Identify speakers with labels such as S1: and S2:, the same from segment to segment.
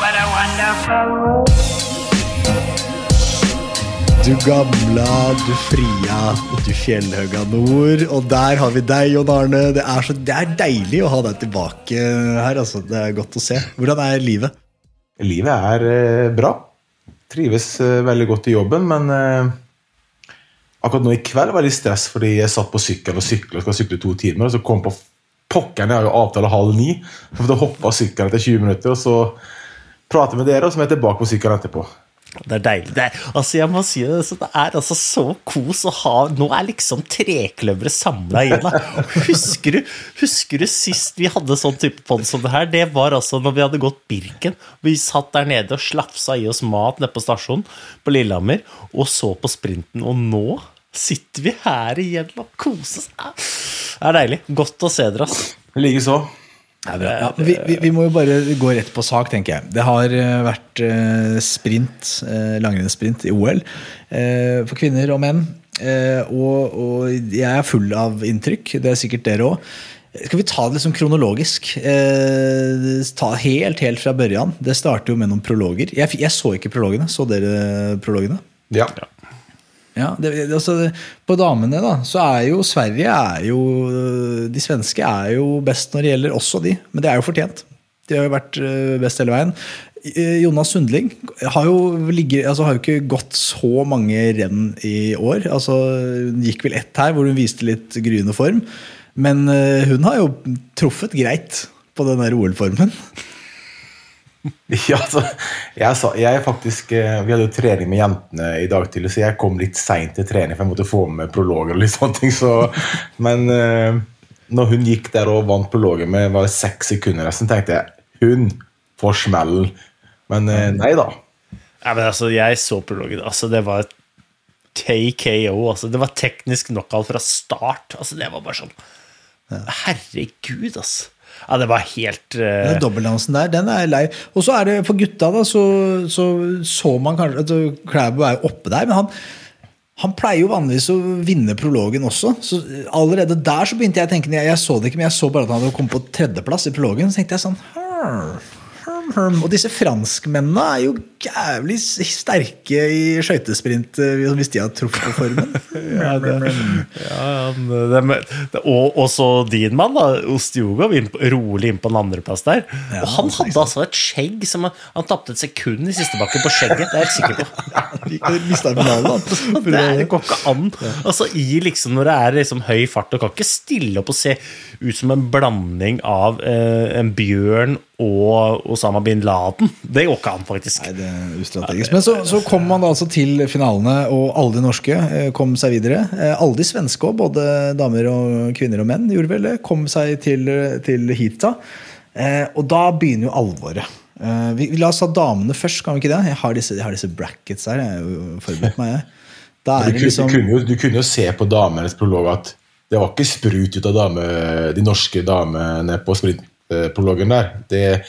S1: what a wonderful world.
S2: Du gamla, du fria, du fjellhøga nord. Og der har vi deg, Jon Arne. Det er, så, det er deilig å ha deg tilbake her. Altså. Det er godt å se. Hvordan er livet?
S3: Livet er eh, bra. Trives eh, veldig godt i jobben, men eh, akkurat nå i kveld var det litt stress fordi jeg satt på sykkel og sykla og skal sykle to timer, og så kom på pokkeren, jeg har jo avtale halv ni, så måtte jeg hoppe av sykkelen etter 20 minutter, og så prate med dere, og så er jeg tilbake på sykkelen etterpå.
S2: Det er deilig. Det er, altså jeg må si det, så det er altså så kos å ha Nå er liksom trekløveret samla igjen. Husker du, husker du sist vi hadde sånn type pod som det her? Det var altså når vi hadde gått Birken. Vi satt der nede og slafsa i oss mat nede på stasjonen på Lillehammer og så på sprinten. Og nå sitter vi her igjen og koser oss. Det er deilig. Godt å se dere, altså.
S3: Likeså.
S4: Ja, vi, vi, vi må jo bare gå rett på sak, tenker jeg. Det har eh, vært eh, sprint, eh, langrennssprint i OL eh, for kvinner og menn. Eh, og, og jeg er full av inntrykk. Det er sikkert dere òg. Skal vi ta det liksom kronologisk? Eh, ta helt, helt fra børjan. Det starter jo med noen prologer. Jeg, jeg så ikke prologene. Så dere prologene?
S3: Ja.
S4: Ja, det, det- altså, På damene da, så er jo Sverige er jo, De svenske er jo best når det gjelder også de, men det er jo fortjent. De har jo vært eh, best hele veien. Eh, Jonas Sundling har jo, ligget, altså, har jo ikke gått så mange renn i år. Altså, hun gikk vel ett her hvor hun viste litt gryende form. Men hun har jo truffet greit på den der OL-formen.
S3: Ja, altså, jeg, sa, jeg faktisk, eh, Vi hadde jo trening med jentene i dag tidlig, så jeg kom litt seint til trening, for jeg måtte få med prologer. og litt sånne ting, så, Men eh, når hun gikk der og vant prologen med bare seks sekunder så tenkte jeg hun får smellen. Men eh, nei da.
S2: Ja, men altså, jeg så prologen. Altså, det var TKO. Altså, det var teknisk knockout fra start. Altså, det var bare sånn Herregud, altså. Ja, det var helt uh...
S4: Den dobbeltdansen der, den er lei. Og så er det for gutta, da, så så, så man kanskje at Klæbo er jo oppe der, men han han pleier jo vanligvis å vinne prologen også. Så allerede der så begynte jeg å tenke Jeg, så det ikke, men jeg så bare at han hadde kommet på tredjeplass i prologen. Så tenkte jeg sånn «Hm, hm, hm». Og disse franskmennene er jo jævlig sterke i skøytesprint eh, hvis de har truffet på formen.
S2: Ja, det, ja, det, det, og, også din mann, da, Ostjogov, inn rolig inn på en andreplass der. og han hadde altså et skjegg som Han, han tapte et sekund i siste bakken på skjegget, det er jeg sikker på. Det går ikke an. Altså, i liksom, når det er liksom høy fart, og kan ikke stille opp og se ut som en blanding av eh, en bjørn og Osama bin Laden. Det går ikke an, faktisk.
S4: Nei, det er ustrategisk. Men så, så kom man da altså til finalene, og alle de norske eh, kom seg videre. Eh, Alle de svenske òg, både damer og kvinner og menn, gjorde vel det. Kom seg til, til hit, da. Og da begynner jo alvoret. Eh, Vi, La oss ta damene først, kan vi ikke det? Jeg har disse, jeg har disse brackets her. Jeg forberedt meg. jeg. Da
S3: Du,
S4: er liksom
S3: du, kunne jo, du kunne jo se på damenes prolog at det var ikke sprut ut av dame, de norske damene på sprintprologen der. Det er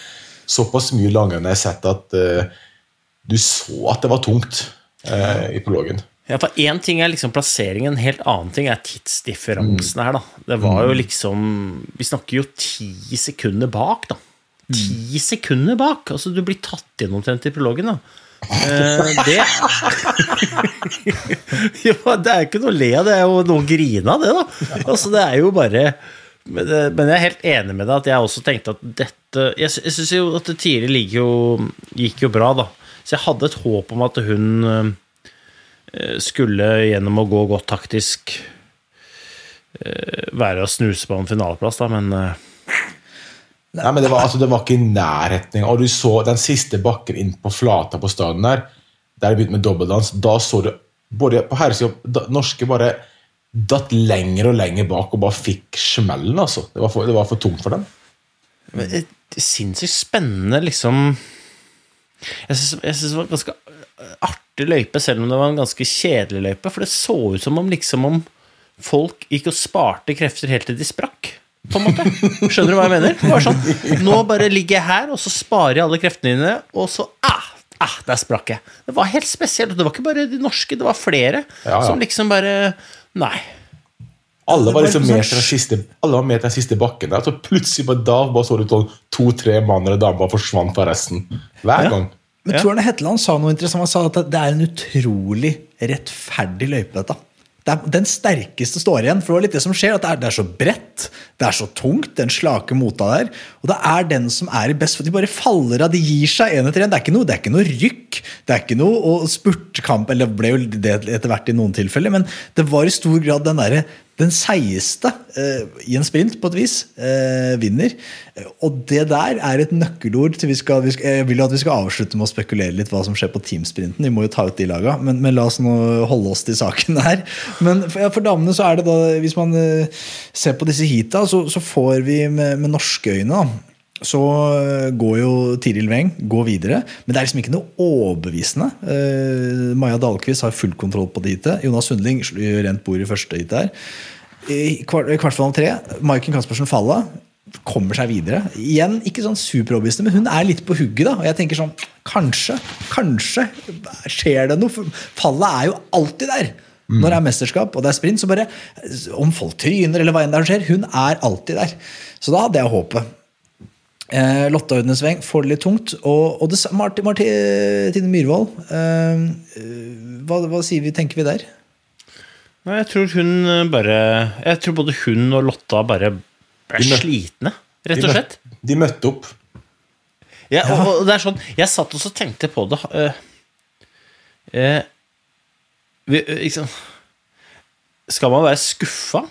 S3: såpass mye langere enn jeg har sett at uh, du så at det var tungt. uh, i prologen.
S2: Ja, for Én ting er liksom plasseringen, en helt annen ting er tidsdifferansen her. da. Det var jo liksom Vi snakker jo ti sekunder bak, da. Ti sekunder bak! Altså, du blir tatt inn omtrent i prologen, da. Eh, det Jo, det er ikke noe å le av, det er jo noe å grine av, det, da. Altså, det er jo bare men, men jeg er helt enig med deg at jeg også tenkte at dette Jeg, jeg syns jo at det tidligere gikk jo, bra, da. Så jeg hadde et håp om at hun eh, skulle gjennom å gå godt taktisk eh, være å snuse på en finaleplass, da, men eh,
S3: Nei, men det var, altså, det var ikke i nærheten. Og du så den siste bakken inn på flata på stadion der, der det begynte med dobbeldans, da så du både på herresida da- Norske bare datt lenger og lenger bak og bare fikk smellen, altså. Det var for, det var for tungt for dem.
S2: Sinnssykt spennende, liksom Jeg syns det var en ganske artig løype, selv om det var en ganske kjedelig løype. For det så ut som om liksom om folk gikk og sparte krefter helt til de sprakk. På en måte. Skjønner du hva jeg mener? Det var sånn, Nå bare ligger jeg her, og så sparer jeg alle kreftene dine, og så ah, ah, Der sprakk jeg. Det var helt spesielt. og Det var ikke bare de norske, det var flere
S3: Ja, ja.
S2: som liksom bare Nei.
S3: Alle var liksom med til den siste, alle var med til den siste bakken der. Så plutselig bare da bare så du sånn to-tre mann eller damer forsvant fra resten. Hver
S2: Ja.
S3: gang.
S4: Men tror Arne Hetland sa noe interessant. Han sa at det er en utrolig rettferdig løype, dette. Det er, den sterkeste står igjen. For det var litt det som skjer, at det er, det er så bredt, det er så tungt, den slake mota der. Og det er den som er i best, for de bare faller av. De gir seg én etter én. Det er ikke noe, det er ikke noe rykk. Det er ikke noe og spurtkamp, eller det ble jo det etter hvert i noen tilfeller, men det var i stor grad den derre den seigeste eh, i en sprint, på et vis, eh, vinner. Og det der er et nøkkelord til vi skal, Jeg vil jo at vi skal avslutte med å spekulere litt hva som skjer på teamsprinten. Vi må jo ta ut de laga, men, men la oss nå holde oss til saken her. Men for, for damene så er det da, hvis man eh, ser på disse heata, så, så får vi med, med norske øyne da, så eh, går jo Tiril Weng går videre, men det er liksom ikke noe overbevisende. Uh, Maja Dahlqvist har full kontroll på det heatet. Jonas Sundling rent bord i første heat her. I kvart- i kvartfinale tre, Maiken Kaspersen Falla kommer seg videre. Igjen, ikke sånn superoverbevisende, men hun er litt på hugget. da, og jeg tenker sånn, Kanskje, kanskje skjer det noe. Fallet er jo alltid der. Når det er mesterskap og det er sprint, så bare Om folk tryner eller hva enn det er som skjer, hun er alltid der. Så da hadde jeg håpet. Eh, Lotta Audnes Weng får det litt tungt. Og, og det, Martin, Marti- Martine Myhrvold, eh, hva, hva sier vi, tenker vi der?
S2: Nei, jeg tror hun eh, bare Jeg tror både hun og Lotta bare ble
S3: De møtte-
S2: slitne, rett og slett.
S3: De møtte opp.
S2: Ja, og, og det er sånn Jeg satt også og tenkte på det eh, eh, vi, liksom, Skal man være skuffa?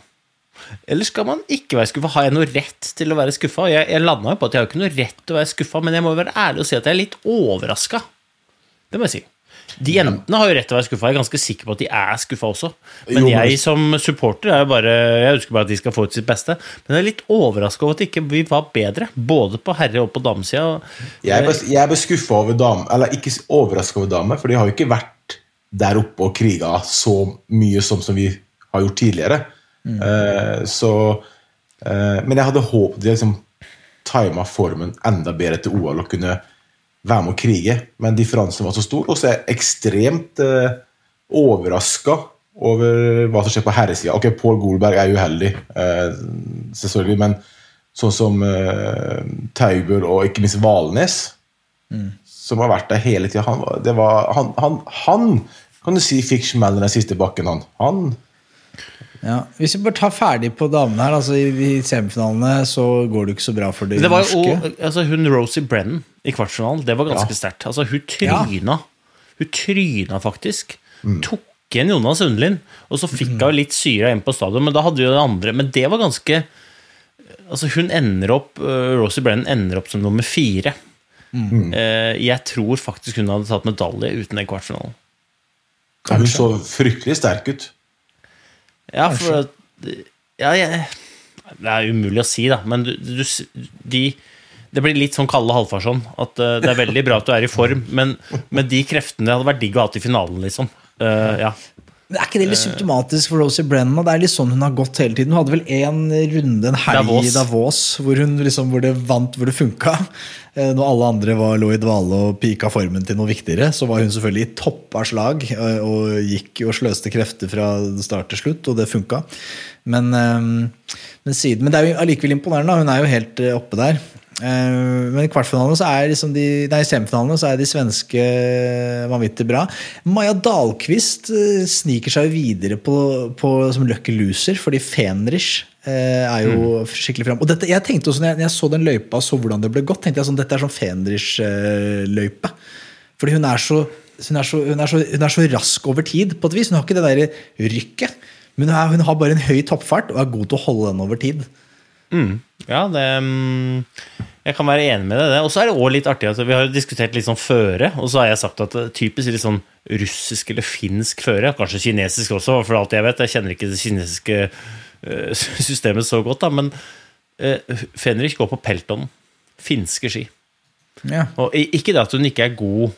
S2: Eller skal man ikke være skuffa? Har jeg noe rett til å være skuffa? Jeg, jeg landa jo på at jeg har ikke noe rett til å være skuffa, men jeg må være ærlig og si at jeg er litt overraska. Det må jeg si. De jentene har jo rett til å være skuffa. Jeg er ganske sikker på at de er skuffa også. Men jeg som supporter er jo bare Jeg ønsker bare at de skal få ut sitt beste. Men jeg er litt overraska over at ikke vi var bedre, både på herre- og på damesida.
S3: Jeg er, bare jeg er beskuffa over dame, eller ikke overraska over damer, for de har jo ikke vært der oppe og kriga så mye som, som vi har gjort tidligere. Eh, så uh, Men jeg hadde håpet de liksom tima formen enda bedre til OL og kunne være med å krige, men differansen var så stor. Og så er jeg ekstremt uh, overraska over hva som skjer på herresida. Ok, Pål Golberg er uheldig, uh, selvfølgelig, men sånn som uh, Taubel og ikke minst Valnes, som har vært der hele tida han, han, han, han kan du si fikk smellen den siste bakken, han. han
S4: Ja, hvis vi bare tar ferdig på damene her, altså i, semifinalene så går det ikke så bra for de
S2: Det var jo
S4: norske.
S2: altså, hun Rosie Brennan i kvartfinalen. Det var ganske sterkt. Altså, hun tryna. Hun tryna faktisk. Tok igjen Jonas Sundlin, og så fikk hun litt syre inn på stadion, men da hadde vi jo det andre. Men det var ganske Altså, hun ender opp uh, Rosie Brennan ender opp som nummer fire. Eh, jeg tror faktisk hun hadde tatt medalje uten den kvartfinalen.
S3: Hun så fryktelig sterk ut.
S2: Ja, for ja, jeg, Det er umulig å si, da, men du, du, de det blir litt sånn Kalle Halvfarsson. At eh, det er veldig bra at du er i form, men med de kreftene det hadde vært digg å ha til finalen, liksom. Uh, ja.
S4: Men Er ikke det litt symptomatisk for Rosie Brennan? Det er litt sånn hun har gått hele tiden. Hun hadde vel en runde, en helg i
S2: Davos.
S4: Davos, hvor, hun liksom, hvor det vant, hvor det funka. Eh, Når alle andre var, lå i dvale og pika formen til noe viktigere, så var hun selvfølgelig i topp av slag eh, og gikk og sløste krefter fra start til slutt, og det funka. Men, eh, men, siden, men det er jo allikevel imponerende. Hun er jo helt eh, oppe der. Eh, Men i kvartfinalene så er liksom de, nei, semifinalene så er de svenske vanvittig bra. Maja Dahlqvist eh, sniker seg videre på, på, som lucky loser, fordi Fenrich eh, er jo skikkelig fram. Og dette, jeg tenkte også, når jeg, når jeg så den løypa og så hvordan det ble gått, tenkte jeg sånn, dette er sånn Fenrich-løype. Fordi hun er, så, hun, er så, hun, er så, hun er så rask over tid, på et vis. Hun har ikke det der rykket. Men hun, er, hun har bare en høy toppfart og er god til å holde den over tid.
S2: Ja, det mm, Jeg kan være enig med deg i det. Og så er det også litt artig at vi har jo diskutert litt sånn føre, og så har jeg sagt at er typisk litt sånn russisk eller finsk føre, kanskje kinesisk også, for alt jeg vet. Jeg kjenner ikke det kinesiske eh, systemet så godt, da, men Fenrik Fenrich går på Pelton. Finske ski.
S4: Ja.
S2: Og ikke det at hun ikke er god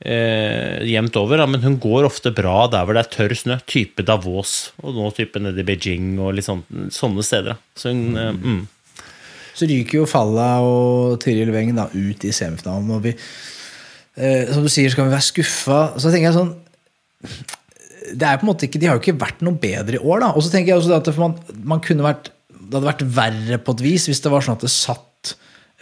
S2: eh, jevnt over, da, men hun går ofte bra der hvor det er tørr snø. Type Davos, og nå type nede i Beijing og sånn, sånne steder. da. Så hun, mm. mm.
S4: Så ryker jo Falla og Tiril Weng ut i semifinalen. Og vi, eh, som du sier, skal vi være skuffa. Så tenker jeg sånn det er på en måte ikke, De har jo ikke vært noe bedre i år. da. Og så tenker jeg også at man, man kunne vært, Det hadde vært verre på et vis hvis det var sånn at det satt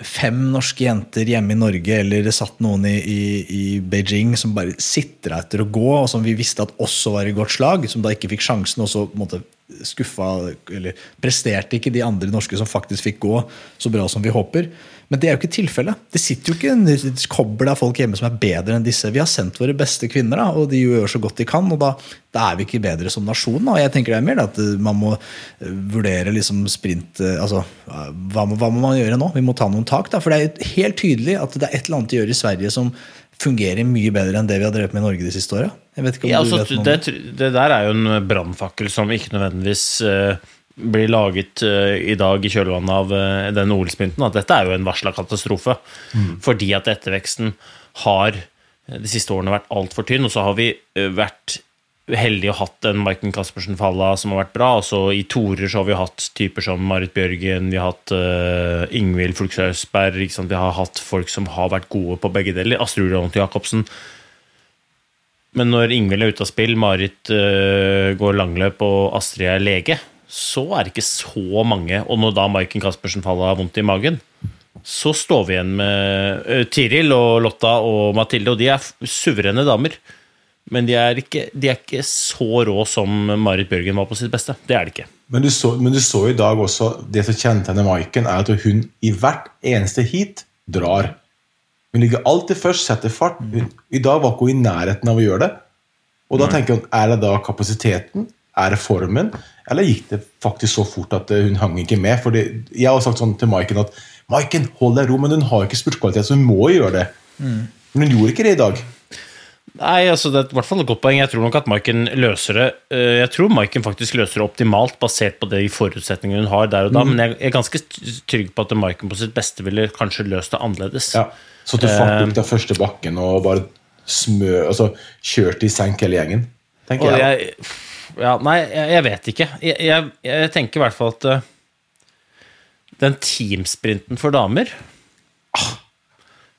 S4: fem norske jenter hjemme i Norge, eller det satt noen i, i, i Beijing som bare sitra etter å gå, og som vi visste at også var i godt slag, som da ikke fikk sjansen, og så måtte skuffa Eller presterte ikke de andre norske som faktisk fikk gå, så bra som vi håper. Men det er jo ikke tilfellet. Det sitter jo ikke en kobbel av folk hjemme som er bedre enn disse. Vi har sendt våre beste kvinner, da, og de gjør så godt de kan. Og da, da er vi ikke bedre som nasjon. Da. Jeg tenker det er mer at eh, man må eh, vurdere liksom sprint eh, altså, hva, må, hva må man gjøre nå? Vi må ta noen tak. Da, for det er helt tydelig at det er et eller annet de gjør i Sverige som fungerer mye bedre enn det vi har drevet med i Norge de siste åra.
S2: Ja, altså, det, det der er jo en brannfakkel som ikke nødvendigvis eh, blir laget eh, i dag i kjølvannet av uh, den OL-sprinten. At dette er jo en varsla katastrofe. Fordi at etterveksten har eh, de siste årene vært altfor tynn. Og så har vi eh, vært heldige og hatt en Maiken Caspersen Falla som har vært bra. Og så i torer så har vi hatt typer som Marit Bjørgen, vi har hatt uh, Ingvild Fulkshausberg. Østberg. Vi har hatt folk som har vært gode på begge deler. Astrid Ronald Jacobsen. Men når Ingvild er ute av spill, Marit uh, går langløp og Astrid er lege, så er det ikke så mange. Og når da Maiken Caspersen faller har vondt i magen, så står vi igjen med øh, Tiril og Lotta og Mathilde, og de er suverene damer. Men de er, ikke, de er ikke så rå som Marit Bjørgen var på sitt beste. Det er de ikke.
S3: Men du, så, men du så i dag også Det som kjennetegner Maiken, er at hun i hvert eneste heat drar. Hun ligger alltid først, setter fart. I dag var ikke hun i nærheten av å gjøre det. Og da tenker hun, Er det da kapasiteten? Er det formen? Eller gikk det faktisk så fort at eh, hun hang ikke med? Fordi Jeg har sagt sånn til Maiken at Maiken, hold deg ro, men hun har ikke spurtkvalitet, så hun må gjøre det. Men hun gjorde ikke det i dag.
S2: Nei, altså Det er i hvert fall et godt poeng. Jeg tror nok at Maiken løser det øh, Jeg tror Maiken faktisk løser det optimalt, basert på de forutsetningene hun har der og da. Men jeg er ganske trygg på at Maiken på sitt beste ville kanskje løst det annerledes.
S3: Ja. Så til fant opp den første bakken og bare smø, altså, kjørte i senk hele gjengen. tenker jeg.
S2: jeg, ja, nei, jeg, jeg vet ikke. Jeg, jeg, jeg tenker i hvert fall at uh, den teamsprinten for damer ah,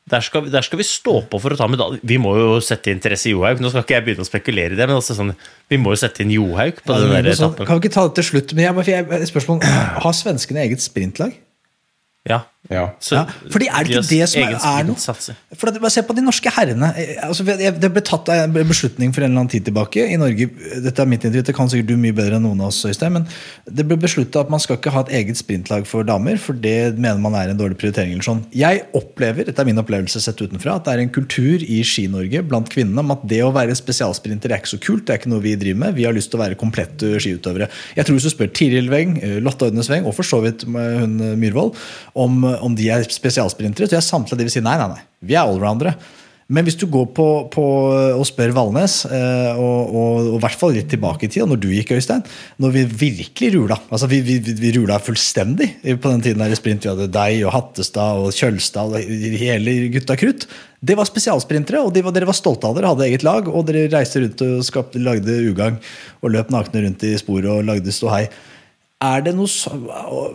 S2: der skal, der skal vi stå på for å ta medalje. Vi må jo sette inn Therese Johaug. Nå skal ikke jeg begynne å spekulere i det, men altså sånn, vi må jo sette inn Johaug på
S4: Ja,
S2: den der etappen.
S4: kan vi ikke ta det til slutt? Men jeg, spørsmål, Har svenskene eget sprintlag?
S2: Ja.
S3: Ja.
S2: Så
S4: Ja, fordi er det ikke det som er, er noe? For at, bare Se på de norske herrene. Eh, Altså, det ble tatt en beslutning for en eller annen tid tilbake i Norge. Dette er mitt inntrykk, det kan sikkert du mye bedre enn noen av oss, Øystein. Men det ble beslutta at man skal ikke ha et eget sprintlag for damer, for det mener man er en dårlig prioritering. eller sånn. Jeg opplever, dette er min opplevelse sett utenfra, at det er en kultur i Ski-Norge blant kvinnene om at det å være spesialsprinter er ikke så kult. Det er ikke noe vi driver med. Vi har lyst til å være komplette skiutøvere. Jeg tror Hvis du spør Tiril Weng, eh, Lotte Ødnes Weng og for så vidt eh, hun Myhrvold om, om de er spesialsprintere, så jeg samtlige de vil si nei, nei, nei. Vi er allroundere. Men hvis du går på, på og spør Valnes, eh, og, i hvert fall litt tilbake i tid, når du gikk, Øystein, når vi virkelig rula altså vi, vi, vi rula fullstendig på den tiden der i sprint. Vi hadde deg og Hattestad og Kjølstad og hele gutta krutt. Det var spesialsprintere, og de var, dere var stolte av dere, hadde eget lag. Og dere reiste rundt og skapte, lagde ugagn og løp nakne rundt i sporet og lagde ståhei. Er det noe,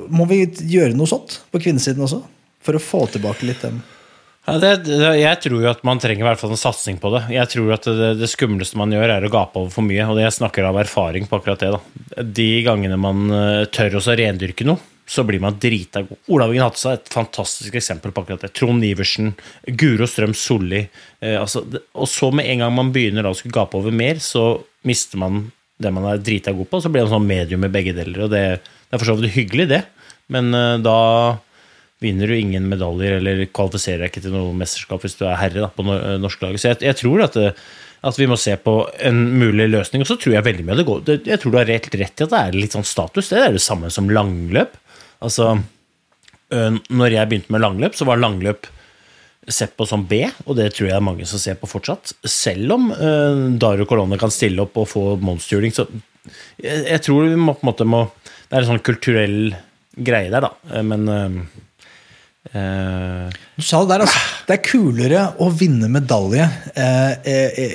S4: må vi gjøre noe sånt på kvinnesiden også? For å få tilbake litt dem?
S2: Ja, det, det, jeg tror jo at man trenger i hvert fall en satsing på det. Jeg tror at det, det skumleste man gjør, er å gape over for mye. Og jeg snakker av erfaring på akkurat det. da. De gangene man eh, tør også å rendyrke noe, så blir man drita god. Olav Wien Hatsa er et fantastisk eksempel på akkurat det. Trond Iversen, Guro Strøm Solli. Eh, altså, og så med en gang man begynner å skulle gape over mer, så mister man det man er drita god på, så blir man sånn medium i begge deler. Og det, det er for så vidt hyggelig, det, men eh, da vinner du ingen medaljer eller kvalifiserer deg ikke til noe mesterskap hvis du er herre da, på no- norske laget. Så jeg, jeg tror at, det, at vi må se på en mulig løsning. Og så tror jeg veldig mye det går det, Jeg tror du har rett, rett i at det er litt sånn status. Det er det samme som langløp. Altså, når jeg begynte med langløp, så var langløp sett på som B, og det tror jeg er mange som ser på fortsatt. Selv om uh, Dario Colonna kan stille opp og få monsterhjuling, så jeg, jeg tror vi må på en måte må Det er en sånn kulturell greie der, da. Eh, Men uh, uh,
S4: Du sa det der, altså. Det er kulere å vinne medalje uh,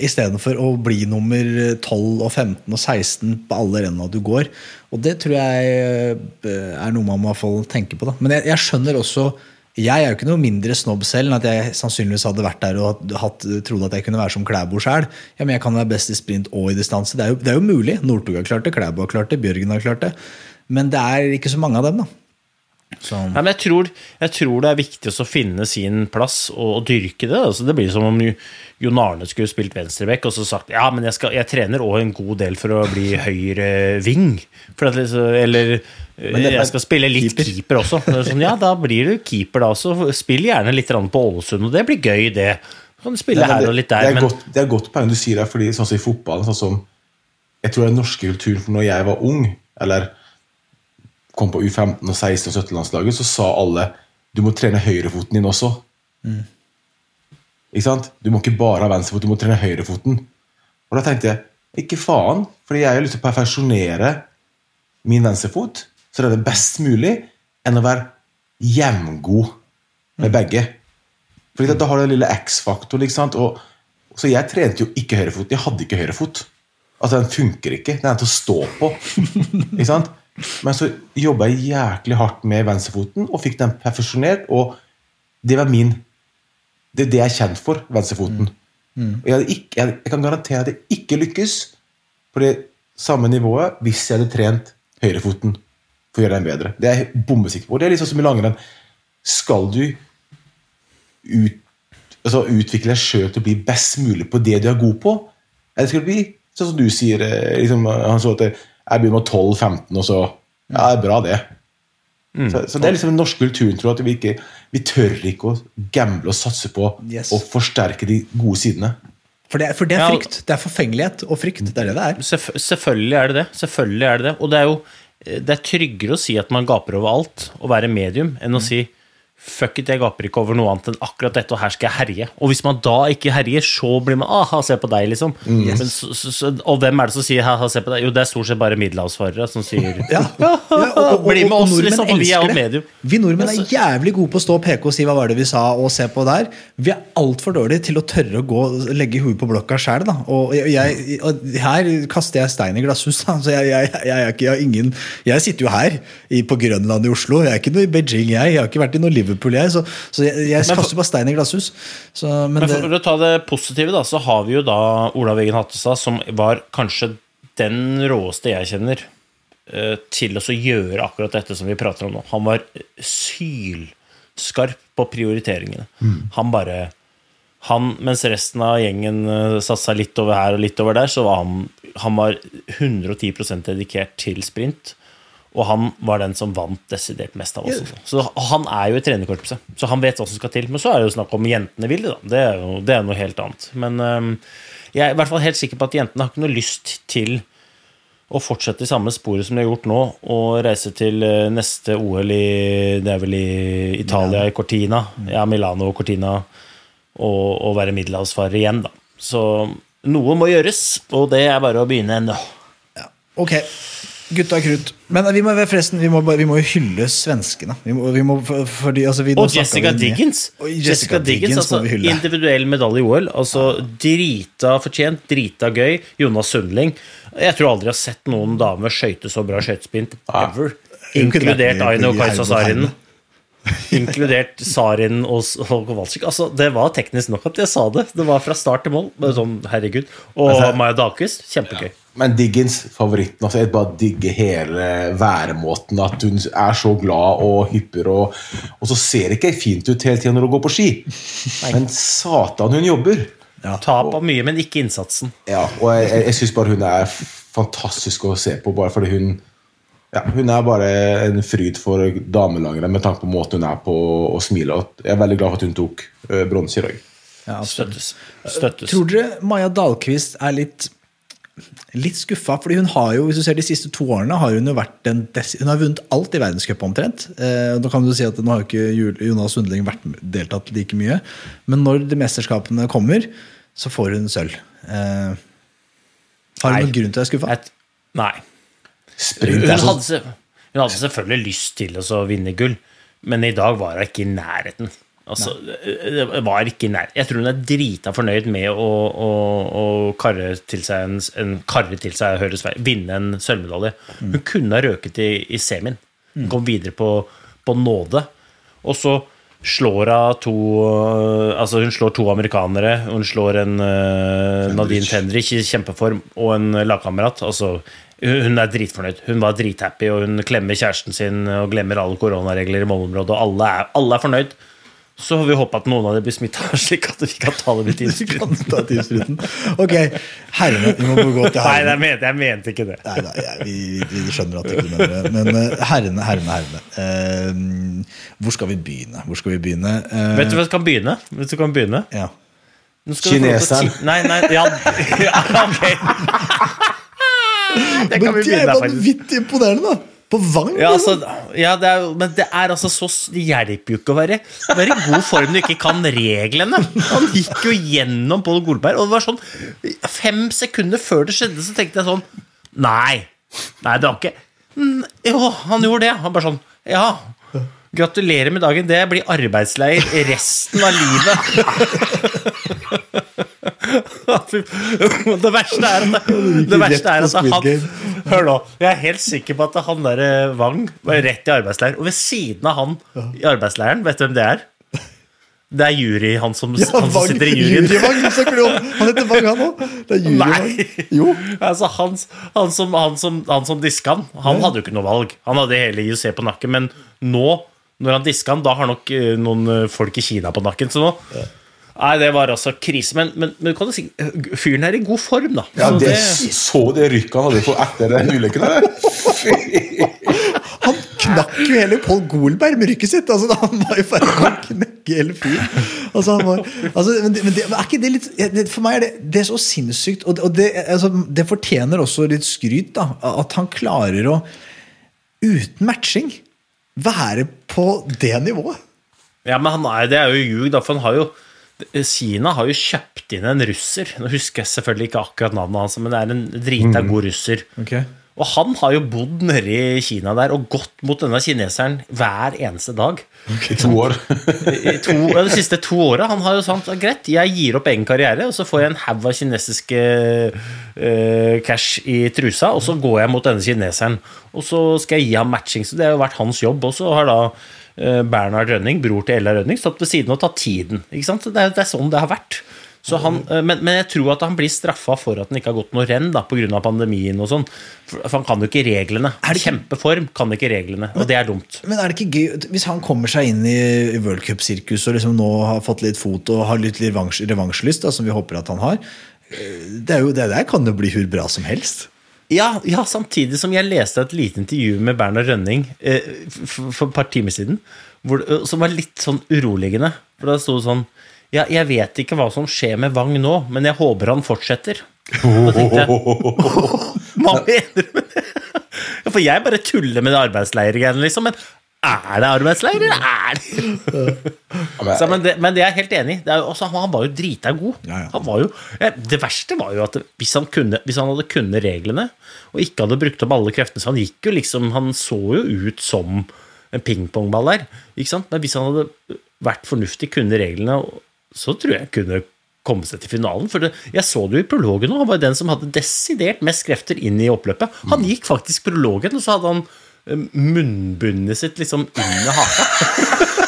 S4: istedenfor å bli nummer 12 og 15 og 16 på alle renna du går. Og det tror jeg er noe man må tenke på. Da. Men jeg, jeg skjønner også Jeg er jo ikke noe mindre snobb selv enn at jeg sannsynligvis hadde vært der og hatt, trodde at jeg kunne være som Klæbo sjøl. Ja, men jeg kan være best i sprint og i distanse. Det er jo, det er jo mulig. Northug har klart det, Klæbo har klart det, Bjørgen har klart det. Men det er ikke så mange av dem, da. Så,
S2: Nei, men jeg tror, jeg tror det er viktig å finne sin plass og, og dyrke det. Altså, det blir som om Jon Arne skulle spilt venstreback og så sagt ja, men jeg, skal, jeg trener òg en god del for å bli høyre ving. For at, liksom- eller
S4: det-
S2: jeg skal spille litt
S4: keeper.
S2: keeper, også. Sånn, ja, da blir du keeper, da. Så spill gjerne litt på Ålesund, og det blir gøy, det. Kan du spille
S3: Nei,
S2: her og litt der,
S3: det, er
S2: men
S3: godt, det er godt poeng du sier der, fordi sånn som i fotballen sånn som, Jeg tror den norske kulturen for når jeg var ung, eller kom på U15 og 16 og 17-landslaget, så sa alle du må trene høyrefoten din også. Ikke sant? Du må ikke bare ha venstrefot, du må trene høyrefoten. Og da tenkte jeg ikke faen, fordi jeg har lyst til å perfeksjonere min venstrefot, så det er det best mulig enn å være jevngod med begge. Fordi da har du den lille X-faktoren. så jeg trente jo ikke høyrefot. Jeg hadde ikke høyrefot. Altså, den funker ikke. Den er til å stå på. ikke sant? Men så jobba jeg jæklig hardt med venstrefoten og fikk den perfeksjonert. Og det var min Det er det jeg er kjent for, venstrefoten. Og jeg, ikke, jeg, jeg kan garantere at jeg ikke lykkes på det samme nivået hvis jeg hadde trent høyrefoten for å gjøre den bedre. Det er jeg bombesikker på. Det er sånn som i langrenn. Skal du ut, altså utvikle deg sjøl til å bli best mulig på det du er god på? Eller skal det bli sånn som du sier? eh, Liksom, han så at jeg begynner med 12-15, og så Ja, det er bra, det. Så, så det er liksom den norske kulturen, tror jeg, at vi ikke vi tør ikke å gamble og satse på
S4: Yes.
S3: å forsterke de gode sidene.
S4: for, det, for det er
S2: Ja,
S4: frykt. Det er forfengelighet og frykt. Det er det det er.
S2: Selvf selvfølgelig er det det. Selvfølgelig er det det. Og det er jo det er tryggere å si at man gaper over alt, og være medium, enn å si Fuck it, jeg gaper ikke over noe annet enn akkurat dette, og her skal jeg herje. Og hvis man da ikke herjer, så blir man aha, se på deg, liksom. Men så, så, og hvem er det som sier ha-ha, se på deg? Jo, det er stort sett bare middelhavsfarere som sier
S4: Ja, ja og,
S2: Bli med oss, liksom, for vi er jo medium.
S4: Vi nordmenn er jævlig gode på å stå og peke og si hva var det vi sa, og se på der. Vi er altfor dårlige til å tørre å gå og legge huet på blokka sjøl. Og jeg, og her kaster jeg stein i glasshus. Da. Så jeg, jeg, jeg, jeg, ingen, jeg sitter jo her på Grønland i Oslo. Jeg er ikke noe i Beijing, jeg. Jeg har ikke vært i noe Liverpool, jeg. Så, så jeg, jeg
S2: for-
S4: kaster bare stein i glasshus. Så, men
S2: Men
S4: det,
S2: for å ta det positive, da, så har vi jo da Olav Eggen Hattestad, som var kanskje den råeste jeg kjenner eh, til å gjøre akkurat dette som vi prater om nå. Han var sylskarp på prioriteringene. Han bare han, Mens resten av gjengen Satte satsa litt over her og litt over der, så var han, han var 110% dedikert til sprint. Og han var den som vant desidert mest av oss. Så han er jo i trenerkorpset, så han vet hva som skal til. Men så er det jo snakk om jentene vil det, da. Det er jo det er noe helt annet. Men øhm, jeg er i hvert fall helt sikker på at jentene har ikke noe lyst til å fortsette i samme sporet som de har gjort nå, og reise til øh, neste OL i Det er vel i Italia, i Cortina. Ja, Milano og Cortina. Og, og være middelhavsfarer igjen, da. Så noe må gjøres, og det er bare å begynne nå.
S4: Ok, gutta krutt. Men vi må, forresten, vi må, vi må jo hylle svenskene. Vi må, vi må, for- fordi, altså, vi,
S2: Og Jessica Diggins.
S4: Og
S2: Jessica Diggins, altså. Individuell medalje i OL. Altså drita fortjent, drita gøy. Jonas Sundling. Jeg tror aldri jeg har sett noen dame skøyte så bra skøytespinn ever. Inkludert Aino Kajsa Sarinen. Inkludert Sarin og og Kowalczyk. Altså, det var teknisk nok at jeg sa det. Det var fra start til mål. Sånn, herregud. Og
S3: Altså-
S2: Maja Dahlqvist. Kjempegøy.
S3: Men Diggins, favoritten. Altså, jeg bare digger hele væremåten. At hun er så glad og hypper. Og, og så ser det ikke fint ut hele tida når hun går på ski. Men satan, hun jobber.
S2: Tap av mye, men ikke innsatsen.
S3: Ja, og jeg, jeg, jeg syns bare hun er fantastisk å se på, bare fordi hun ja, Hun er bare en fryd for damelangere med tanke på måten hun er på og smiler. Jeg er veldig glad for at hun tok uh, bronse i dag.
S4: Ja.
S2: Støttes. Støttes.
S4: Tror dere Maja Dahlqvist er litt Litt skuffa, fordi hun har jo, hvis du ser de siste to årene har hun jo vært en des Hun har vunnet alt i verdenscup omtrent. Eh, nå kan du si at nå har jo ikke Jonas Sundling vært deltatt like mye. Men når de mesterskapene kommer, så får hun sølv. Eh, har hun noen grunn til å være skuffa?
S2: Nei.
S3: Sprint
S2: Hun hadde, hun hadde selvfølgelig lyst til å vinne gull, men i dag var hun ikke i nærheten. Altså, det var ikke nær. Jeg tror hun er drita fornøyd med å, å, å karre til seg en, en karre til seg høres vei, vinne en sølvmedalje. Hun kunne ha røket i, i semien. Kom videre på, på nåde. Og så slår hun to Altså hun slår to amerikanere. Hun slår en uh, Nadine Tendrich i kjempeform og en lagkamerat. Altså, hun hun er dritfornøyd. Hun var drithappy, og hun klemmer kjæresten sin og glemmer alle koronaregler i målområdet, og alle er, alle er fornøyd. Så får vi håpe at noen av dem blir smitta, slik at vi kan ta det
S4: i tidsfruten. Ok, herrene. Vi må gå til
S2: Nei,
S4: herrene.
S2: jeg mente, jeg mente ikke det.
S4: Nei, nei ja, vi, vi skjønner at du ikke mener det. Men eh, herrene, herrene, herrene. Uh, hvor skal vi begynne? Hvor skal vi begynne? Uh,
S2: Vet du hva som kan begynne? Vet du hva kan begynne?
S4: Ja.
S3: Kineseren.
S2: Nei, nei, ja, ja ok. Det kan
S4: Men
S2: vi
S4: det er
S2: begynne
S4: vanvittig imponerende, da! På Vang?
S2: Ja, altså,
S4: liksom.
S2: ja det er, men det er altså så Det hjelper jo ikke å være, være i god form når du ikke kan reglene. Han gikk jo gjennom Pål Golberg, og det var sånn Fem sekunder før det skjedde, så tenkte jeg sånn Nei. Nei, det var ikke «Mm, Jo, han gjorde det. Han bare sånn Ja. Gratulerer med dagen. Det blir arbeidsleir resten av livet. Det verste er at det, verste er at han Hør nå. Jeg er helt sikker på at han der eh, Wang var rett i arbeidsleir. Og ved siden av han i arbeidsleiren, vet du hvem det er? Det er jury, han som,
S4: Ja,
S2: han som sitter i juryen.
S4: Snakker! Han heter Vang, han òg. Det er. Jo.
S2: Altså, han, han, som, han, som, han som diska han, han hadde jo ikke noe valg. Han hadde hele IOC på nakken. Men nå, når han diska han, da har nok eh, noen eh, folk i Kina på nakken. Så nå Nei, det var altså krise. Men, men, men kan du si, fyren er i god form, da.
S3: Ja,
S2: Så
S3: det,
S2: det-
S3: så det rykket han hadde fått etter den ulykken der.
S4: Han knakk jo hele Pål Golberg med rykket sitt. Altså, han var i ferd med å knekke hele fyren. Altså, han var, altså, men, det, men det, er ikke det litt For meg er det, det er så sinnssykt, og, det, og det, altså, det fortjener også litt skryt. da At han klarer å, uten matching, være på det nivået.
S2: Ja, men han er, det er jo ljug, da, for han har jo Kina har jo kjøpt inn en russer. Nå husker jeg selvfølgelig ikke akkurat navnet hans, men det er en drita god russer. Og han har jo bodd nede i Kina der og gått mot denne kineseren hver eneste dag.
S3: I to år.
S2: I to, de siste to åra. Han har jo sagt greit, jeg gir opp egen karriere, og så får jeg en haug av kinesiske uh, cash i trusa, og så går jeg mot denne kineseren. Og så skal jeg gi ham matching, så det har jo vært hans jobb. Og så har da eh, Bernhard Rønning, bror til Ella Rønning, stått ved siden og tatt tiden. Ikke sant? Det er, det er sånn det har vært. Så han, eh, men, men jeg tror at han blir straffa for at han ikke har gått noe renn pga. pandemien. og sånn. For han kan jo ikke reglene.
S4: Er det ikke-
S2: Kjempeform kan ikke reglene, og det er dumt.
S4: Men er det ikke gøy hvis han kommer seg inn i World Cup-sirkuset og liksom nå har fått litt fot og har litt revansj, revansjlyst, da, som vi håper at han har? eh, Det, er jo, det der kan jo bli hvor bra som helst.
S2: Ja, ja, samtidig som jeg leste et lite intervju med Bernhard Rønning eh, for, for et par timer siden, hvor, som var litt sånn uroligende. For da sto det sånn Ja, jeg vet ikke hva som skjer med Wang nå, men jeg håper han fortsetter. Da tenkte jeg Hva mener du med det? For jeg bare tuller med det arbeidsleirgreiene, liksom. Men Er det arbeidsleir, eller er det så, men, det, men det er jeg helt enig i. Også, Han var jo drita god.
S4: Ja, ja.
S2: Han var jo, det verste var jo at hvis han, kunne, hvis han hadde kunnet reglene, og ikke hadde brukt opp alle kreftene Så han gikk jo liksom Han så jo ut som en pingpongball der. Men hvis han hadde vært fornuftig, kunne reglene, så tror jeg kunne komme seg til finalen. For det, jeg så det jo i prologen nå. Han var den som hadde desidert mest krefter inn i oppløpet. Han gikk faktisk prologen, og så hadde han eh, munnbundet sitt liksom under haka.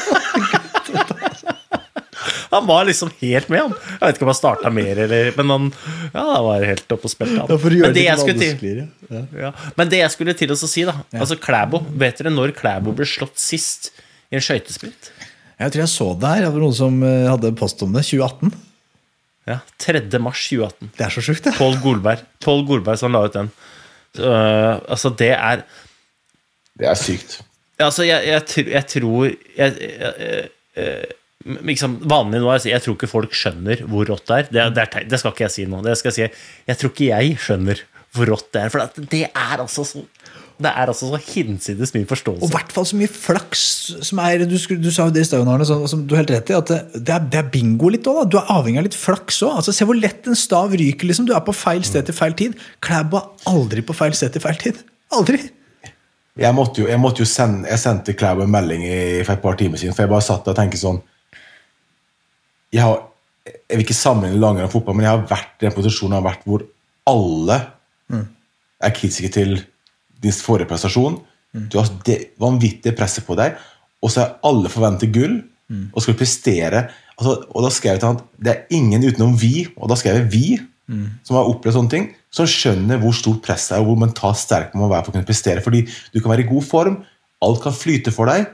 S2: Han var liksom helt med, han. Jeg vet ikke om han starta mer, eller Men han ja, han var helt oppe og spilte, han.
S4: Ja,
S2: Men det jeg til
S4: ja.
S2: Men det jeg skulle til å si, da Altså Klæbo. Vet dere når Klæbo ble slått sist i en skøytesprint?
S4: Jeg tror jeg så det her. Det var noen som eh, hadde post om det. 2018.
S2: Ja, 3. mars 2018.
S4: Det er så sjukt, det.
S2: Pål Golberg. Paul Golberg som la ut den. Så, øh, altså, det er
S3: Det er sykt.
S2: Altså, jeg, jeg, jeg tror jeg, jeg, jeg, liksom, Vanlig nå er å si jeg tror ikke folk skjønner hvor rått det er. Det, det, er det skal ikke jeg si nå. Det skal jeg si. Jeg tror ikke jeg skjønner hvor rått det er. For det er altså så Det er altså så hinsides mye forståelse.
S4: Og i hvert fall så mye flaks som er Du, du sa jo det i stad, Arne, som, som du har helt rett i. At det, det, er, det er bingo litt òg. Du er avhengig av litt flaks òg. Altså, se hvor lett en stav ryker. liksom Du er på feil sted til feil tid. Klæbo er aldri på feil sted til feil tid. Aldri.
S3: Jeg måtte jo, jeg måtte jo sende Jeg sendte Klæbo en melding i, for et par timer siden, for jeg bare satt der og tenkte sånn Jeg har Jeg vil ikke sammenligne langrenn og fotball, men jeg har vært i den posisjonen jeg har vært hvor alle er kritiske til din forrige prestasjon. Du har det vanvittige presset på deg, og så er alle forventer gull, og skal prestere. Altså, og da skrev jeg til han det er ingen utenom vi, og da skrev jeg vi, som har opplevd sånne ting, som skjønner hvor stort presset er, og hvor mentalt sterk man må være for å kunne prestere. Fordi du kan være i god form, alt kan flyte for deg,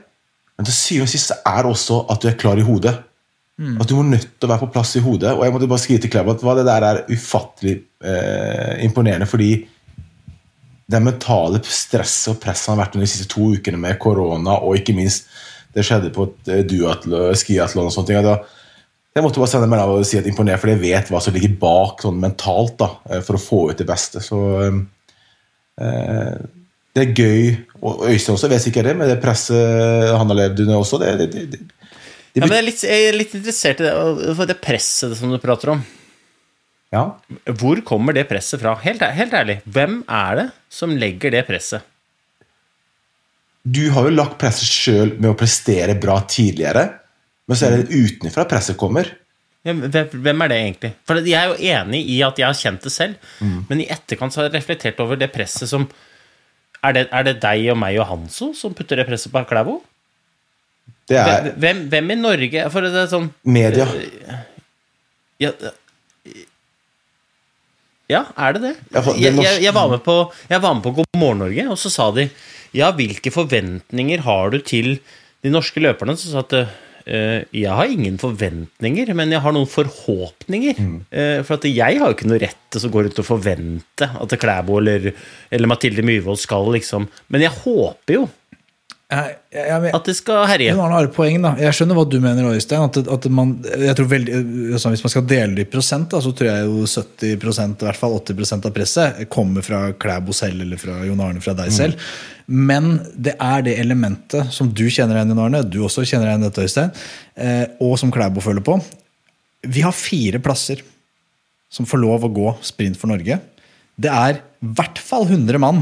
S3: men til syvende og sist er det også at du er klar i hodet. At du må nødt til å være på plass i hodet. Og jeg måtte bare skrive til Klebb at det der er ufattelig eh, imponerende, fordi det mentale stresset og presset han har vært under de siste to ukene med korona, og ikke minst det skjedde på eh, skiatlon og sånne ting. Da, jeg måtte bare sende meg melding og si at imponert, for jeg vet hva som ligger bak sånn mentalt da, eh, for å få ut det beste. Så eh, det er gøy. Og Øystein også vet sikkert det, med det presset han har levd under også. Det, det, det
S2: Ja, men jeg er, litt, jeg er litt interessert i det, for det presset som du prater om.
S3: Ja.
S2: Hvor kommer det presset fra? Helt, helt ærlig, hvem er det som legger det presset?
S3: Du har jo lagt presset sjøl med å prestere bra tidligere, men så er det utenfra presset kommer.
S2: Hvem er det egentlig? For Jeg er jo enig i at jeg har kjent det selv, men i etterkant så har jeg reflektert over det presset som Er det, er det deg og meg og Hanso som putter det presset på Klæbo?
S3: Det er
S2: Hvem, hvem i Norge For det er sånn
S3: media.
S2: Ja, ja er det det? Jeg, jeg, jeg, var med på, jeg var med på God morgen Norge, og så sa de Ja, hvilke forventninger har du til de norske løperne? Så sa at eh, jeg har ingen forventninger, men jeg har noen forhåpninger. Mm. for at jeg har jo ikke noe rett til å gå rundt og forvente at Klæbo eller, eller Mathilde Myhrvold skal liksom Men jeg håper jo
S4: Jeg, jeg, jeg,
S2: at det skal herje.
S4: Hun har et poeng, da. Jeg skjønner hva du mener, Øystein. At, at man, jeg tror veldig, altså Hvis man skal dele det i prosent, da, så tror jeg jo 70% i hvert fall 80% av presset kommer fra Klæbo selv eller fra Jon Arne fra deg selv. Men det er det elementet som du kjenner igjen, Jon Arne, du også kjenner igjen dette, Øystein, eh, og som Klæbo føler på. Vi har fire plasser som får lov å gå sprint for Norge. Det er i hvert fall 100 mann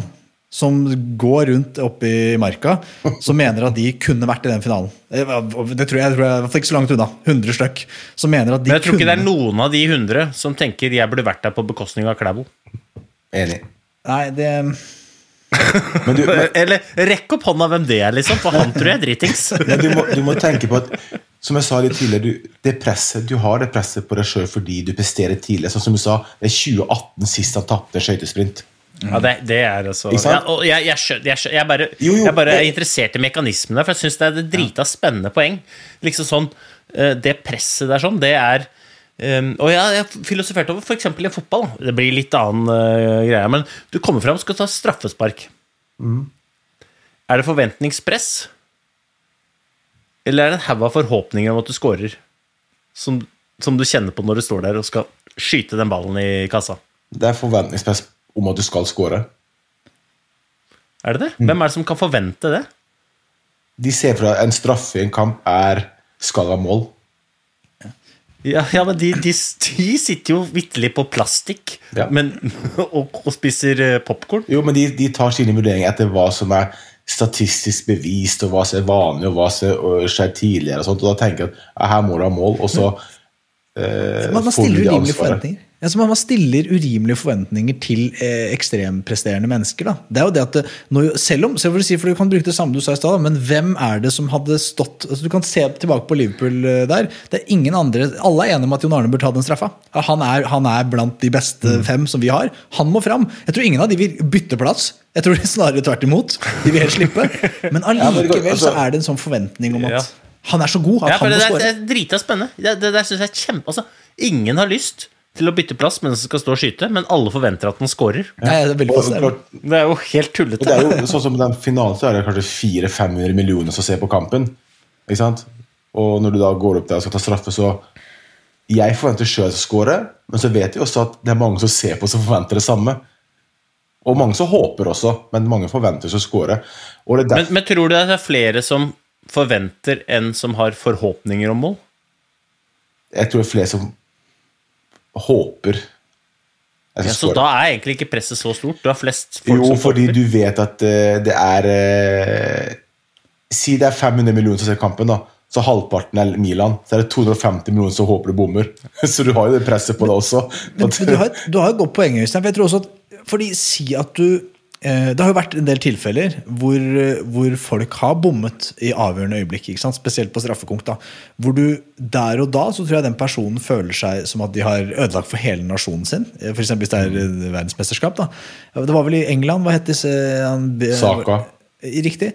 S4: som går rundt oppe i marka, som mener at de kunne vært i den finalen. Eh, Det tror jeg, jeg tror jeg i ikke så langt unna. 100 stykk. Som mener at de kunne
S2: Men jeg tror ikke det er noen av de 100 som tenker jeg burde vært der på bekostning av Klæbo.
S3: Enig.
S4: Nei, det
S3: Men du, men,
S2: Eller rekk opp hånda hvem det er, liksom, for han tror jeg er dritings.
S3: ja, du, må, du må tenke på at Som jeg sa litt tidligere, du, det presset, du har det presset på deg sjøl fordi du presterer tidlig. Sånn som du sa, det er 2018 sist han tapte skøytesprint.
S2: Ja, det, det er altså ja, og jeg, jeg, skjønner, jeg, skjønner, jeg, bare,
S3: Jo, jo,
S2: jeg bare er interessert i mekanismene, for jeg syns det er et drita spennende poeng. Liksom sånn, eh, Det presset der sånn, det er um, Og jeg har filosofert over f.eks. i fotball. Det blir litt annen uh, greie, men du kommer fram og skal ta straffespark.
S3: Mm.
S2: Er det forventningspress? Eller er det en haug av forhåpninger om at du scorer? Som, som du kjenner på når du står der og skal skyte den ballen i kassa?
S3: Det er forventningspress om at du skal score.
S2: Er det det? Hvem er det som kan forvente det?
S3: De ser for at en straffe i en kamp er skal være mål.
S2: Ja, ja men de, de, de sitter jo vitterlig på plastikk
S3: Ja.
S2: men, og, og spiser uh, popkorn.
S3: Jo, men de, de tar sine vurderinger etter hva som er statistisk bevist, og hva som er vanlig, og hva som øh, skjer tidligere. Og sånt, og da tenker jeg at her må du ha mål, og så eh,
S4: Man, man
S3: får du
S4: stiller
S3: det
S4: urimelige
S3: ansvaret.
S4: Forventninger. så man, stiller urimelige forventninger til eh, ekstrempresterende mennesker. Da. Det er jo det at når, selv om, selv for, du, sier, for Du kan bruke det samme du sa i stad, men hvem er det som hadde stått altså, Du kan se tilbake på Liverpool eh, der. Det er ingen andre, Alle er enige om at Jon Arne bør ta den straffa. Han er, han er blant de beste
S3: Mm.
S4: fem som vi har. Han må fram. Jeg tror ingen av de vil bytte plass. Jeg tror det snarere tvert imot. De vil helt slippe. Men allikevel så
S3: altså-
S4: er det en sånn forventning om at han er så god at
S2: Ja,
S4: han
S2: det,
S4: må
S2: er- det
S4: skåre.
S2: er drita spennende. Det, det, det synes jeg er kjempe altså, Ingen har lyst til å bytte plass mens den skal stå og skyte, men alle forventer at den scorer.
S4: Ja. det er
S3: Og klart,
S2: Det er jo helt tullete.
S3: det er jo sånn som den finalen så er det kanskje 400-500 millioner som ser på kampen. Ikke sant? Og når du da går opp der og skal ta straffe, så Jeg forventer sjøl å score, men så vet jeg også at det er mange som ser på som forventer det samme. Og mange som håper også, men mange forventer å score. Og det er
S2: Men, men tror du det er flere som forventer enn som har forhåpninger om mål?
S3: jeg tror det er flere som håper
S2: Ja, så da er egentlig ikke presset så stort. Du har flest folk
S3: Jo,
S2: som
S3: fordi du vet at uh, det er uh, Si det er 500 millioner som ser kampen, da. Så halvparten er Milan. Så er det 250 millioner som håper du bommer. Så du har jo det presset på det også.
S4: Men, men du har, et- du har et godt poeng, Øystein. For jeg tror også at fordi Si at du Det har jo vært en del tilfeller hvor, eh, hvor folk har bommet i avgjørende øyeblikk. Spesielt på straffekonk. da Hvor du der og da så tror jeg den personen føler seg som at de har ødelagt for hele nasjonen sin. F.eks. For eksempel hvis det er eh, verdensmesterskap. da Det var vel i England. Hva het disse
S3: Saka.
S4: Riktig.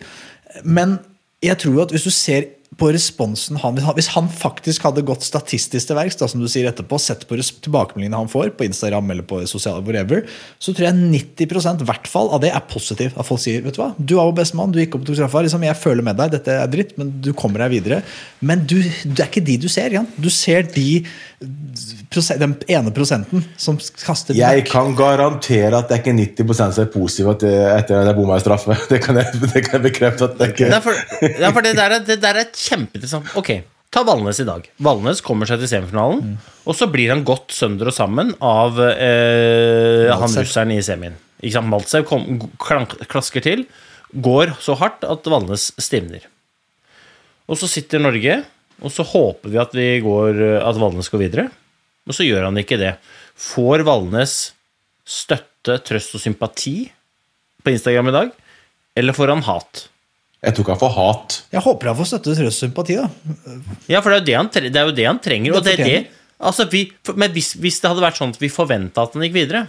S4: Men jeg tror jo at hvis du ser på responsen han Hvis han faktisk hadde gått statistisk til verks, som du sier etterpå, sett på tilbakemeldingene han får på Instagram eller på sosiale whatever, så tror jeg 90 i hvert fall av det er positivt. At folk sier vet du hva, du er vår beste mann, du gikk opp og tok straffa. Liksom, jeg føler med deg, dette er dritt, men du kommer deg videre. Men du, det er ikke de du ser. Jan. Du ser de den ene prosenten som kaster
S3: Jeg
S4: bak.
S3: kan garantere at det er ikke 90 som er positive at det- etter at jeg bomma i straffe. Det kan jeg, det kan jeg bekrefte. at det
S2: Det
S3: ikke
S2: er for, det, er for det, der er, det der er kjempeinteressant. Ok, ta Valnes i dag. Valnes kommer seg til semifinalen, og så blir han godt sønder og sammen av eh, han russeren i semien. Ikke sant? Maltsev klasker til, går så hardt at Valnes stivner. Og så sitter Norge, og så håper vi at, vi går, at Valnes går videre. Og så gjør han ikke det. Får Valnes støtte, trøst og sympati på Instagram i dag, eller får han hat?
S3: Jeg tok han får hat.
S4: Jeg håper han får støtte, trøst og sympati. da
S2: Ja, for det er jo det han, tre- det er jo det han trenger. Og
S4: Det
S2: det er det, altså vi, for- men hvis, hvis det hadde vært sånn at vi forventa at han gikk videre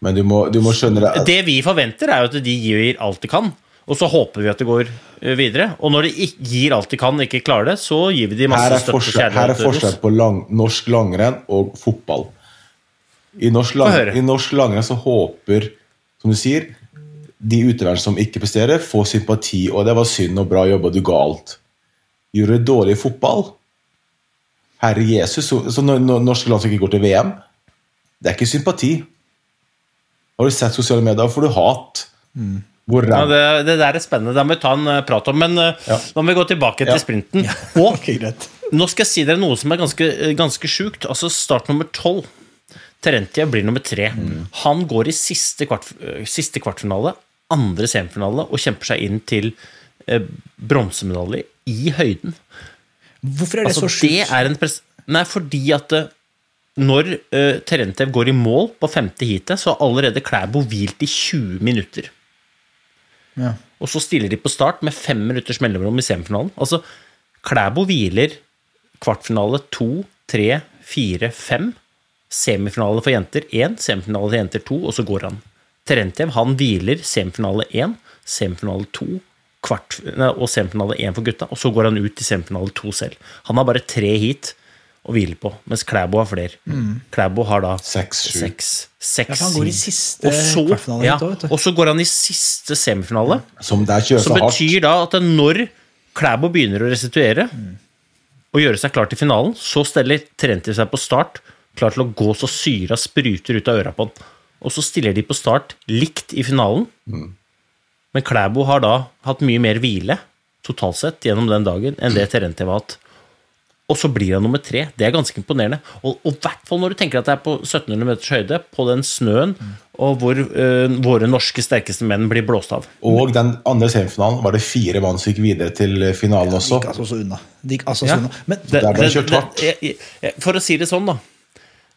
S3: Men du må, du må skjønne det.
S2: Det vi forventer, er jo at de gir alt de kan. Og så håper vi at det går eh, videre. Og når de gir alt de kan og ikke klarer det, så gir vi de masse støtte
S3: forskjell, her er forskjell på lang, norsk langrenn og fotball. I norsk, lang, I norsk langrenn så håper, som du sier, de utøverne som ikke presterer, får sympati. Og det var synd og bra jobba, du ga alt. Gjorde du det dårlig i fotball Herre Jesus, så, så når, når norske land som ikke går til VM, det er ikke sympati. Har du sett sosiale medier, får du hat. Hvor
S2: Ja, det, det der er spennende. Det må vi ta en eh, prat om. Men eh,
S3: Ja.
S2: nå må vi gå tilbake
S3: Ja.
S2: til sprinten. Og nå skal jeg si dere noe som er ganske, eh, ganske sjukt. Altså start nummer tolv. Terentia blir nummer tre. Han går i siste, kvart, siste kvartfinale, andre semifinale, og kjemper seg inn til eh, bronsemedalje i høyden.
S4: Hvorfor er det
S2: Altså,
S4: så sjukt?
S2: Nei, fordi at når uh, Terentev går i mål på femte heatet, så har allerede Klæbo hvilt i 20 minutter. Og så stiller de på start med fem minutters mellomrom i semifinalen. Altså, Klæbo hviler kvartfinale to, tre, fire, fem. Semifinale for jenter én, semifinale for jenter to, og så går han. Terentev han hviler semifinale én, semifinale to kvart, nei, og semifinale én for gutta, og så går han ut i semifinale to selv. Han har bare tre heat å hvile på, mens Klæbo har flere. Klæbo har da
S3: Seks,
S2: seks, seks
S4: Ja, han går i siste
S2: og så,
S4: kvartfinale
S2: ja,
S4: også,
S2: og så går han i siste semifinale.
S3: Som
S2: Som betyr da at når Klæbo begynner å restituere og gjøre seg klar til finalen, så steller Trenti seg på start, klar til å gå så syra spruter ut av øra på han. Og så stiller de på start likt i finalen. Men Klæbo har da hatt mye mer hvile totalt sett gjennom den dagen enn det Terentjev har hatt. Og så blir han nummer tre. Det er ganske imponerende. Og i hvert fall når du tenker at det er på 1700 meters høyde, på den snøen, og hvor uh, våre norske sterkeste menn blir blåst av.
S3: Og den andre semifinalen var det fire mann som gikk videre til finalen
S4: ja,
S3: også.
S4: gikk altså så unna. De gikk altså
S2: Ja.
S4: så unna. Men
S2: Det,
S3: Der ble det kjørt hardt.
S2: For å si det sånn, da.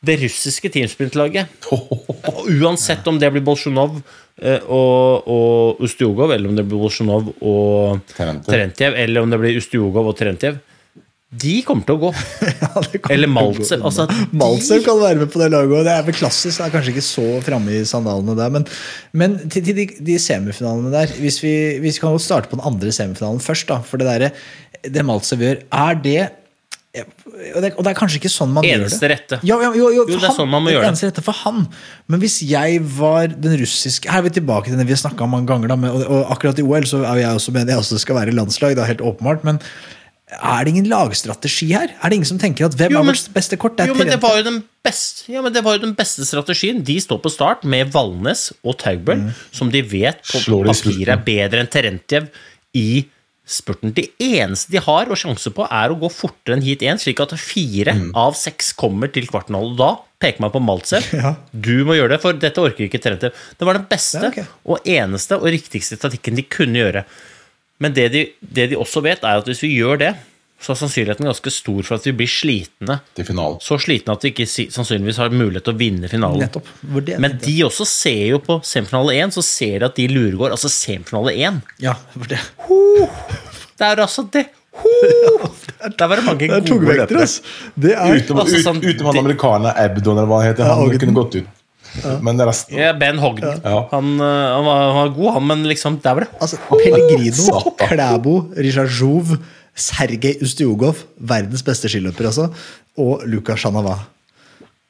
S2: Det russiske teamsprintlaget, uansett om det blir Bolsjunov eh, og, og Ustjugov, eller om det blir Bolsjunov og
S3: Terentjev.
S2: Terentjev, eller om det blir Ustjugov og Terentjev, de kommer til å gå.
S4: Ja,
S2: Eller Maltsev. Altså,
S4: Maltsev kan være med på det laget, det er vel klassisk. Det er kanskje ikke så framme i sandalene der, men, men til, til de, de semifinalene der hvis vi, hvis vi kan starte på den andre semifinalen først, da, for det der, det Maltsev gjør, er det og det, og det er kanskje ikke sånn man
S2: Eneste
S4: gjør det.
S2: rette.
S4: Ja, ja, jo, jo,
S2: Jo, det er sånn man må gjøre
S4: eneste rette for han. Men hvis jeg var den russiske Her er vi tilbake til det vi har snakka om mange ganger. Da, med, og, og akkurat i OL så er jeg også med jeg også det skal være landslag. Det er helt åpenbart. Men er det ingen lagstrategi her? Er det ingen som tenker at hvem
S2: Jo,
S4: er vårt beste kort? Det er
S2: Jo, men det var jo den beste, ja, men det var jo den beste strategien. De står på start med Valnes og Taugbøll, som de vet på papiret er bedre enn Terentjev i spurten. Det eneste de har å sjanse på, er å gå fortere enn heat 1, slik at fire av seks kommer til kvartfinalen. Og da peker man på Maltsev.
S4: Ja.
S2: Du må gjøre det, for dette orker ikke Terentjev. Det var den beste
S4: Ja, okay.
S2: og eneste og riktigste statikken de kunne gjøre. Men det de, det de også vet, er at hvis vi gjør det, så er sannsynligheten ganske stor for at vi blir slitne
S3: til finalen.
S2: så slitne at vi ikke sannsynligvis har mulighet til å vinne finalen.
S4: Nettopp. Hvor det-
S2: Men de også ser jo på semifinale 1, så ser de at de luregår. Altså semifinale 1.
S4: Ja, for det.
S2: Det er altså det. Ho! Der var det mange gode løpere.
S4: altså. Det er
S3: Utenom,
S2: Altså, sånn-
S3: utenom han
S2: det-
S3: Abdon, eller hva han heter.
S4: Ja,
S3: Han
S4: Ogden.
S3: kunne gått ut. Men resten
S2: Ja, ben Hogden.
S3: Ja.
S2: Han, øh, han, var, han var god, han, men liksom Der var det
S4: Altså, Pellegrino. Klæbo, Rizjazjov, Sergej Ustjugov, verdens beste skiløper, altså, og Luka Shanava.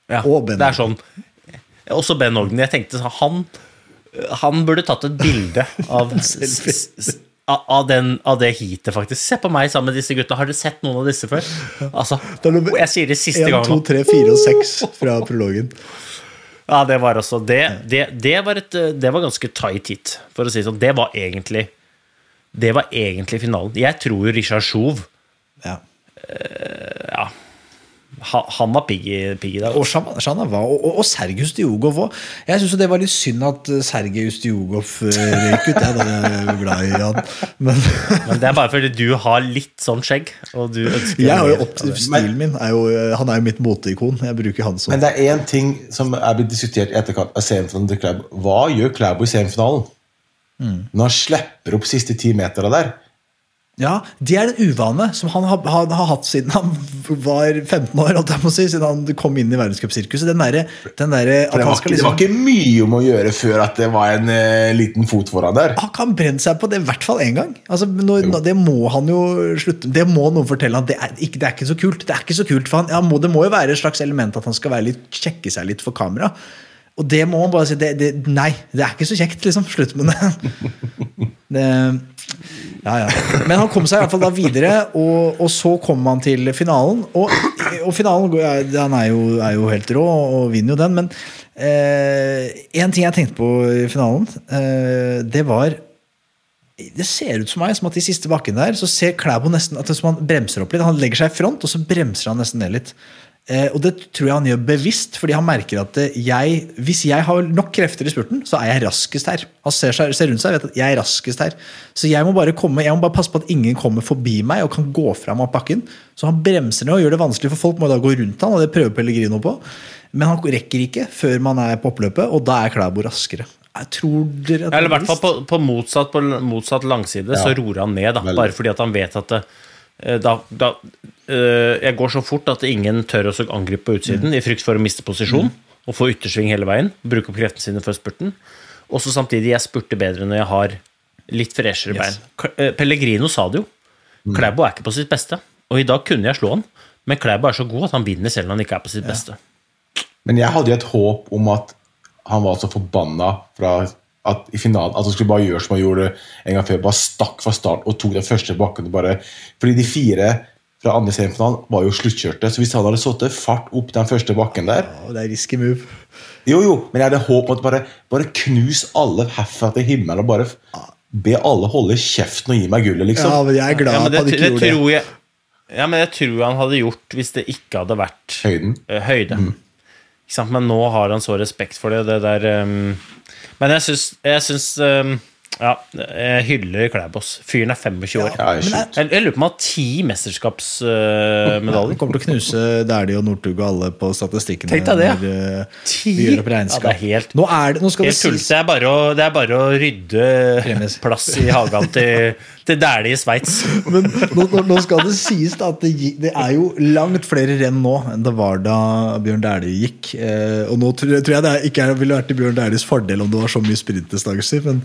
S2: ja,
S4: Og Ben
S2: Det er sånn Også Ben Hogden. Jeg tenkte sånn Han, han burde tatt et bilde av av, den, av det heatet, faktisk. Se på meg sammen med disse gutta. Har dere sett noen av disse før? Altså, jeg sier det siste
S4: gangen.
S2: 1,
S4: 2, 3, 4 og 6 fra prologen.
S2: Ja, det var altså Det, det, det, var, et, det var ganske tight hit, for å si det sånn. Det var egentlig Det var egentlig finalen. Jeg tror jo Richard Sjov
S4: Ja.
S2: ha- Han var piggy, piggy der.
S4: Og Shana var, og, og, og Sergej Ustjugov òg. Jeg syns det var litt synd at Sergius Diogov eh, røyk ut. Jeg er glad i han. Men
S2: Men det er bare fordi du har litt sånn skjegg, og du ønsker
S4: jeg har jo opp, stilen min er jo, eh, Han er jo mitt moteikon. Jeg bruker han som
S3: Men det er én ting som er blitt diskutert i etterkant av semifinalen til Klæbo. Hva gjør Klæbo i semifinalen? Når han slipper opp siste ti meterne der.
S4: Ja, Det er en uvane som han har, han har hatt siden han var 15 år. si, Siden han kom inn i verdenscupsirkuset. Den der, den der,
S3: det, var ikke, det var ikke mye om å gjøre før at det var en eh, liten fot foran der.
S4: Han kan brenne seg på det i hvert fall én gang. Altså, når, det må han jo slutte Det må noen fortelle han. Det er ikke, det er ikke så kult. Det er ikke så kult for han. Ja, må, det må jo være et slags element at han skal være litt, sjekke seg litt for kamera. Og det må han bare si. Det, det, nei, det er ikke så kjekt, liksom. Slutt med det. det ja, ja. Men han kom seg i hvert fall da videre, og, og så kom han til finalen. Og, og finalen han er jo, er jo helt rå og vinner jo den, men én ting jeg tenkte på i finalen, eh, det var det ser ut som meg som at de siste bakkene der så ser Klæbo nesten at han bremser opp litt. Han legger seg i front, og så bremser han nesten ned litt. Eh, og det tror jeg han gjør bevisst, fordi han merker at eh, jeg, hvis jeg har nok krefter i spurten, så er jeg raskest her. Han ser, seg, ser rundt seg og vet at jeg er raskest her. Så jeg må bare komme, jeg må bare passe på at ingen kommer forbi meg og kan gå fram av bakken. Så han bremser ned og gjør det vanskelig, for folk må da gå rundt han, og det prøver Pellegrino på. Men han rekker ikke før man er på oppløpet, og da er Klæbo raskere. Jeg tror dere at
S2: Eller i
S4: er
S2: hvert fall på, på, motsatt, på motsatt langside så roer han ned, da, bare fordi at han vet at det, eh, da, da, eh, Jeg går så fort at ingen tør å angripe på utsiden i frykt for å miste posisjon og få yttersving hele veien. Bruke opp kreftene sine før spurten. Og så samtidig, jeg spurter bedre når jeg har litt freshere
S4: Yes.
S2: bein. Eh, Pellegrino sa det jo. Klæbo er ikke på sitt beste. Og i dag kunne jeg slå han, men Klæbo er så god at han vinner selv når han ikke er på sitt beste.
S3: Men jeg hadde jo et håp om at han var så forbanna fra at i finalen at han skulle bare gjøre som han gjorde en gang før. Bare stakk fra start og tok den første bakken. Bare, fordi de fire fra andre semifinalen var jo sluttkjørte. Så hvis han hadde satt fart opp den første bakken der
S4: Og det er risky move.
S3: Jo, jo, men jeg hadde håp om at bare, bare knus alle herfra til himmelen og bare be alle holde kjeften og gi meg gullet, liksom.
S4: Ja, men jeg er glad
S2: Ja, men det,
S4: at
S2: det
S4: ikke gjorde det.
S2: jeg Ja, men det tror jeg han hadde gjort hvis det ikke hadde vært
S3: Høyden.
S2: eh, høyde. Sant? Men nå har han så respekt for det. det der, um, men jeg syns, jeg syns ehm, Ja, jeg hyller Klæbos. Fyren er 25 år.
S3: Ja, jeg.
S2: Jeg, jeg lurer på om han har ti mesterskapsmedaljer.
S4: Han kommer til å knuse Dæhlie og Northug og alle på statistikkene.
S2: Tenk deg det, ja.
S4: eh,
S2: Ti? Ja, det er helt-
S4: nå, er det, nå skal det sies
S2: Det er bare å, det er bare å rydde
S4: Premis.
S2: plass i hagen til, til Dæhlie i Sveits.
S4: Men nå, nå, nå skal det sies da at det, det er jo langt flere renn nå enn det var da Bjørn Dæhlie gikk. Eh, og nå tror, tror jeg det er, ikke er, ville vært til Bjørn Dæhlies fordel om det var så mye sprintdistanser, men,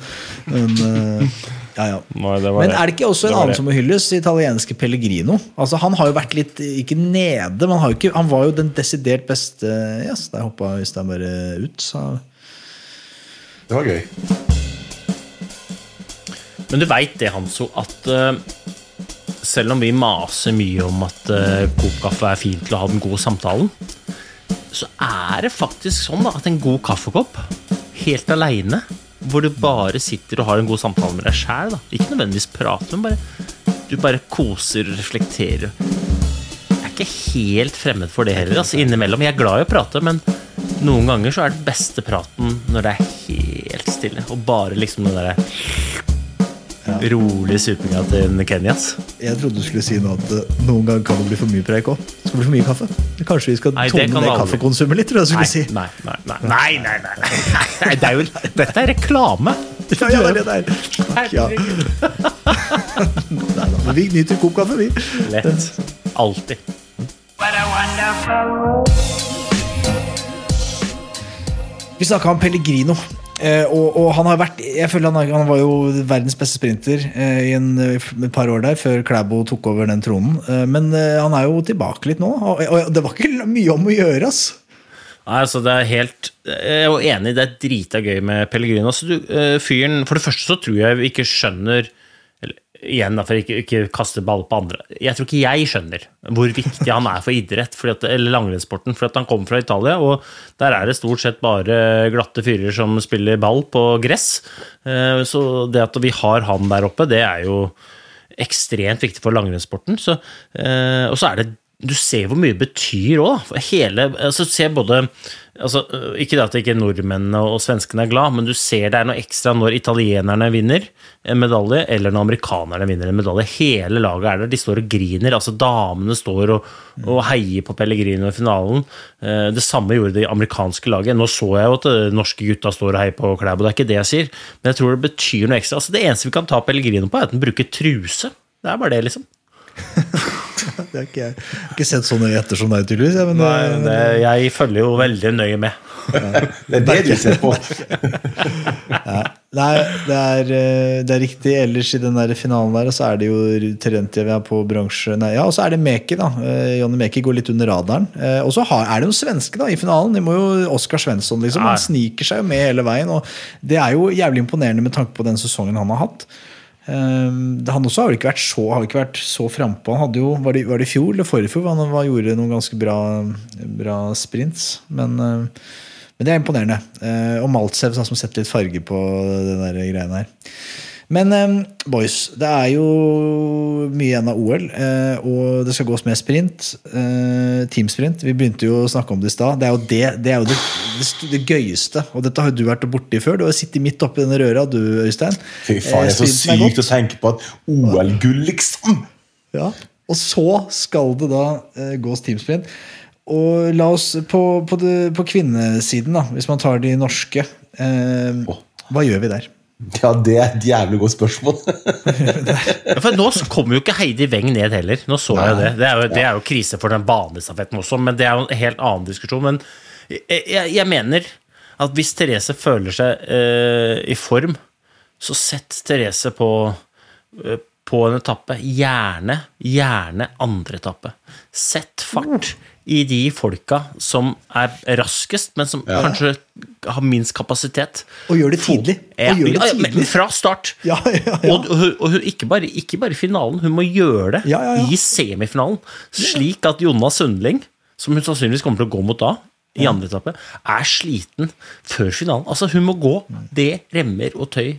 S4: men eh, ja, ja.
S2: Nei, det
S4: Men er det ikke også en annen
S2: det.
S4: som må hylles? Italienske Pellegrino. Altså Han har jo vært litt Ikke nede, men han, har jo ikke, han var jo den desidert beste Yes, der hoppa Øystein bare ut. Så.
S3: Det var gøy.
S2: Men du veit det, Hanso, at uh, selv om vi maser mye om at uh, kokkaffe er fint til å ha den gode samtalen, så er det faktisk sånn da, at en god kaffekopp, helt aleine, hvor du bare sitter og har en god samtale med deg sjæl, ikke nødvendigvis prater, men bare du bare koser og reflekterer. Jeg er ikke helt fremmed for det heller. Altså, innimellom. Jeg er glad i å prate, men noen ganger så er det beste praten når det er helt stille, og bare liksom den derre rolig supinga til Kenyas.
S4: Jeg trodde du skulle si noe at noen ganger kan det bli for mye preik òg. Det skal bli for mye kaffe. Kanskje vi skal
S2: Nei,
S4: tone ned kaffekonsumet litt? tror jeg du
S2: Nei,
S4: skulle si.
S2: nei, nei, nei, nei, nei, nei, nei. Det er jo, dette er reklame.
S4: Ja, ja, det er det der. Ja. Nei da, vi nyter kokt kaffe, vi.
S2: Lett. Alltid.
S4: Vi snakka om Pellegrino. Eh, og, og han har vært Jeg føler han, han var jo verdens beste sprinter eh, i en, et par år der, før Klæbo tok over den tronen. Eh, men han er jo tilbake litt nå, og, og det var ikke mye om å gjøre, ass.
S2: Nei, altså det er helt Jeg er jo enig, det er drita gøy med Pellegrino. Altså, du, eh, fyren, for det første så tror jeg vi ikke skjønner eller, Igjen, for ikke, ikke kaste ball på andre. Jeg tror ikke jeg skjønner hvor viktig han er for idrett, at, eller langrennssporten. For at han kommer fra Italia, og der er det stort sett bare glatte fyrer som spiller ball på gress. Eh, Så det at vi har han der oppe, det er jo ekstremt viktig for langrennssporten. Eh, og så er det Du ser hvor mye det betyr òg. Altså, se både altså, øh, Ikke at ikke nordmennene og svenskene er glad, men du ser det er noe ekstra når italienerne vinner en medalje, eller når amerikanerne vinner en medalje. Hele laget er der. De står og griner. altså Damene står og, og heier på Pellegrino i finalen. Eh, Det samme gjorde det amerikanske laget. Nå så jeg jo at norske gutta står og heier på Klæbo, det er ikke det jeg sier, men jeg tror det betyr noe ekstra. Altså, det eneste vi kan ta Pellegrino på, er at han bruker truse. Det er bare det, liksom.
S4: Det har ikke, jeg har ikke sett så nøye etter som deg, tydeligvis. ja, Men,
S2: Nei,
S4: eh,
S2: det, jeg følger jo veldig nøye med.
S3: Det er det du ser på.
S4: Nei, det er, eh, det er riktig. Ellers i den der finalen der, så er det jo Terentiev er på bransje... Nei, ja, og så er det Meki, da. Eh, Jonny Meki går litt under radaren. Eh, Og så er det noen svenske da i finalen. De må jo Oskar Svensson, liksom. Han sniker seg jo med hele veien. Og det er jo jævlig imponerende med tanke på den sesongen han har hatt. Um, han også har ikke vært så, har ikke så frampå. Han hadde jo, var det, var det i fjor eller forrige fjor han var, gjorde noen ganske bra, bra sprints. Men, uh, men det er imponerende. Uh, og Maltsev som som setter litt farge på den der greiene her. Men um, boys, det er jo mye igjen av OL, uh, og det skal gås med sprint. Uh, teamsprint. Vi begynte jo å snakke om det i stad. Det er jo det, det, er jo det, det, st- det gøyeste. Og dette har jo du vært borti før. Du har sittet midt oppi denne røra, du, Øystein.
S3: Fy faen, det er så
S4: Eh,
S3: sykt å tenke på at OL-gull, liksom!
S4: Ja. Og så skal det da eh, gås teamsprint. Og la oss på, på, på kvinnesiden, da, hvis man tar de norske, eh, hva gjør vi der?
S3: Ja, det er et jævlig godt spørsmål.
S2: Ja, for nå kommer jo ikke Heidi Weng ned heller. Nå så jeg det. Det er jo, det er jo krise for den banestafetten også, men det er jo en helt annen diskusjon. Men jeg, jeg, mener at hvis Therese føler seg eh, i form, så sett Therese på, eh, på en etappe. Gjerne, gjerne andre etappe. Sett fart i de folka som er raskest, men som kanskje har minst kapasitet.
S4: Og gjør det tidlig.
S2: Ja,
S4: Og gjør det
S2: ja, men fra start.
S4: Ja, ja, ja.
S2: Og, og, hun- ikke, bare, ikke bare finalen, hun må gjøre det
S4: Ja, ja, ja.
S2: i semifinalen. Slik at Jonna Sundling, som hun sannsynligvis kommer til å gå mot da, i andre etappe, er sliten før finalen. Altså Hun må gå det remmer og tøy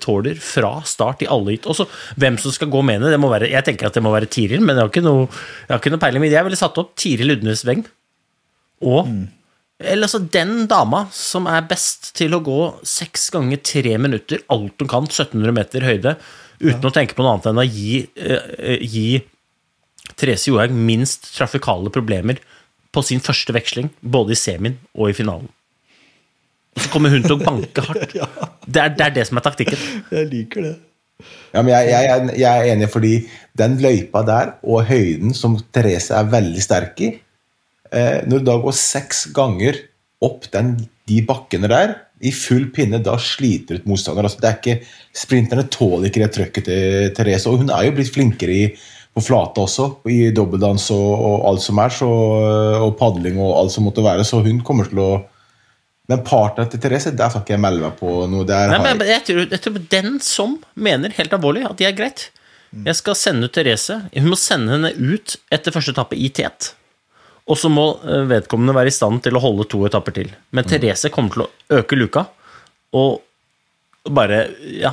S2: tåler fra start i alle heat. Også hvem som skal gå med henne, det må være, jeg tenker at det må være Tiril, men jeg har ikke noe, jeg har ikke noe peiling. Men jeg ville satt opp Tiril Udnes Weng og eller altså den dama som er best til å gå seks ganger tre minutter, alt hun kan, 1700 meter høyde, uten å tenke på noe annet enn å gi, eh, gi Therese Johaug minst trafikale problemer på sin første veksling, både i semien og i finalen. Og så kommer hun til å banke hardt. Det er, det er det som er taktikken.
S4: Jeg liker det.
S3: Ja, men jeg, jeg, jeg er enig, fordi den løypa der, og høyden som Therese er veldig sterk i eh, Når du da går seks ganger opp den, de bakkene der, i full pinne, da sliter du ut motstander. Altså, det er ikke, sprinterne tåler ikke det trøkket til Therese. Og hun er jo blitt flinkere i, på flate også, i dobbeldans og, og alt som er, så, og padling og alt som måtte være. Så hun kommer til å Men partneren til Therese, der skal ikke jeg melde meg på noe. Der
S2: Nei, men
S3: jeg,
S2: jeg, tror, jeg tror den som mener helt alvorlig at det er greit Jeg skal sende ut Therese. Hun må sende henne ut etter første etappe i tet. Og så må eh, vedkommende være i stand til å holde to etapper til. Men Therese kommer til å øke luka og bare Ja.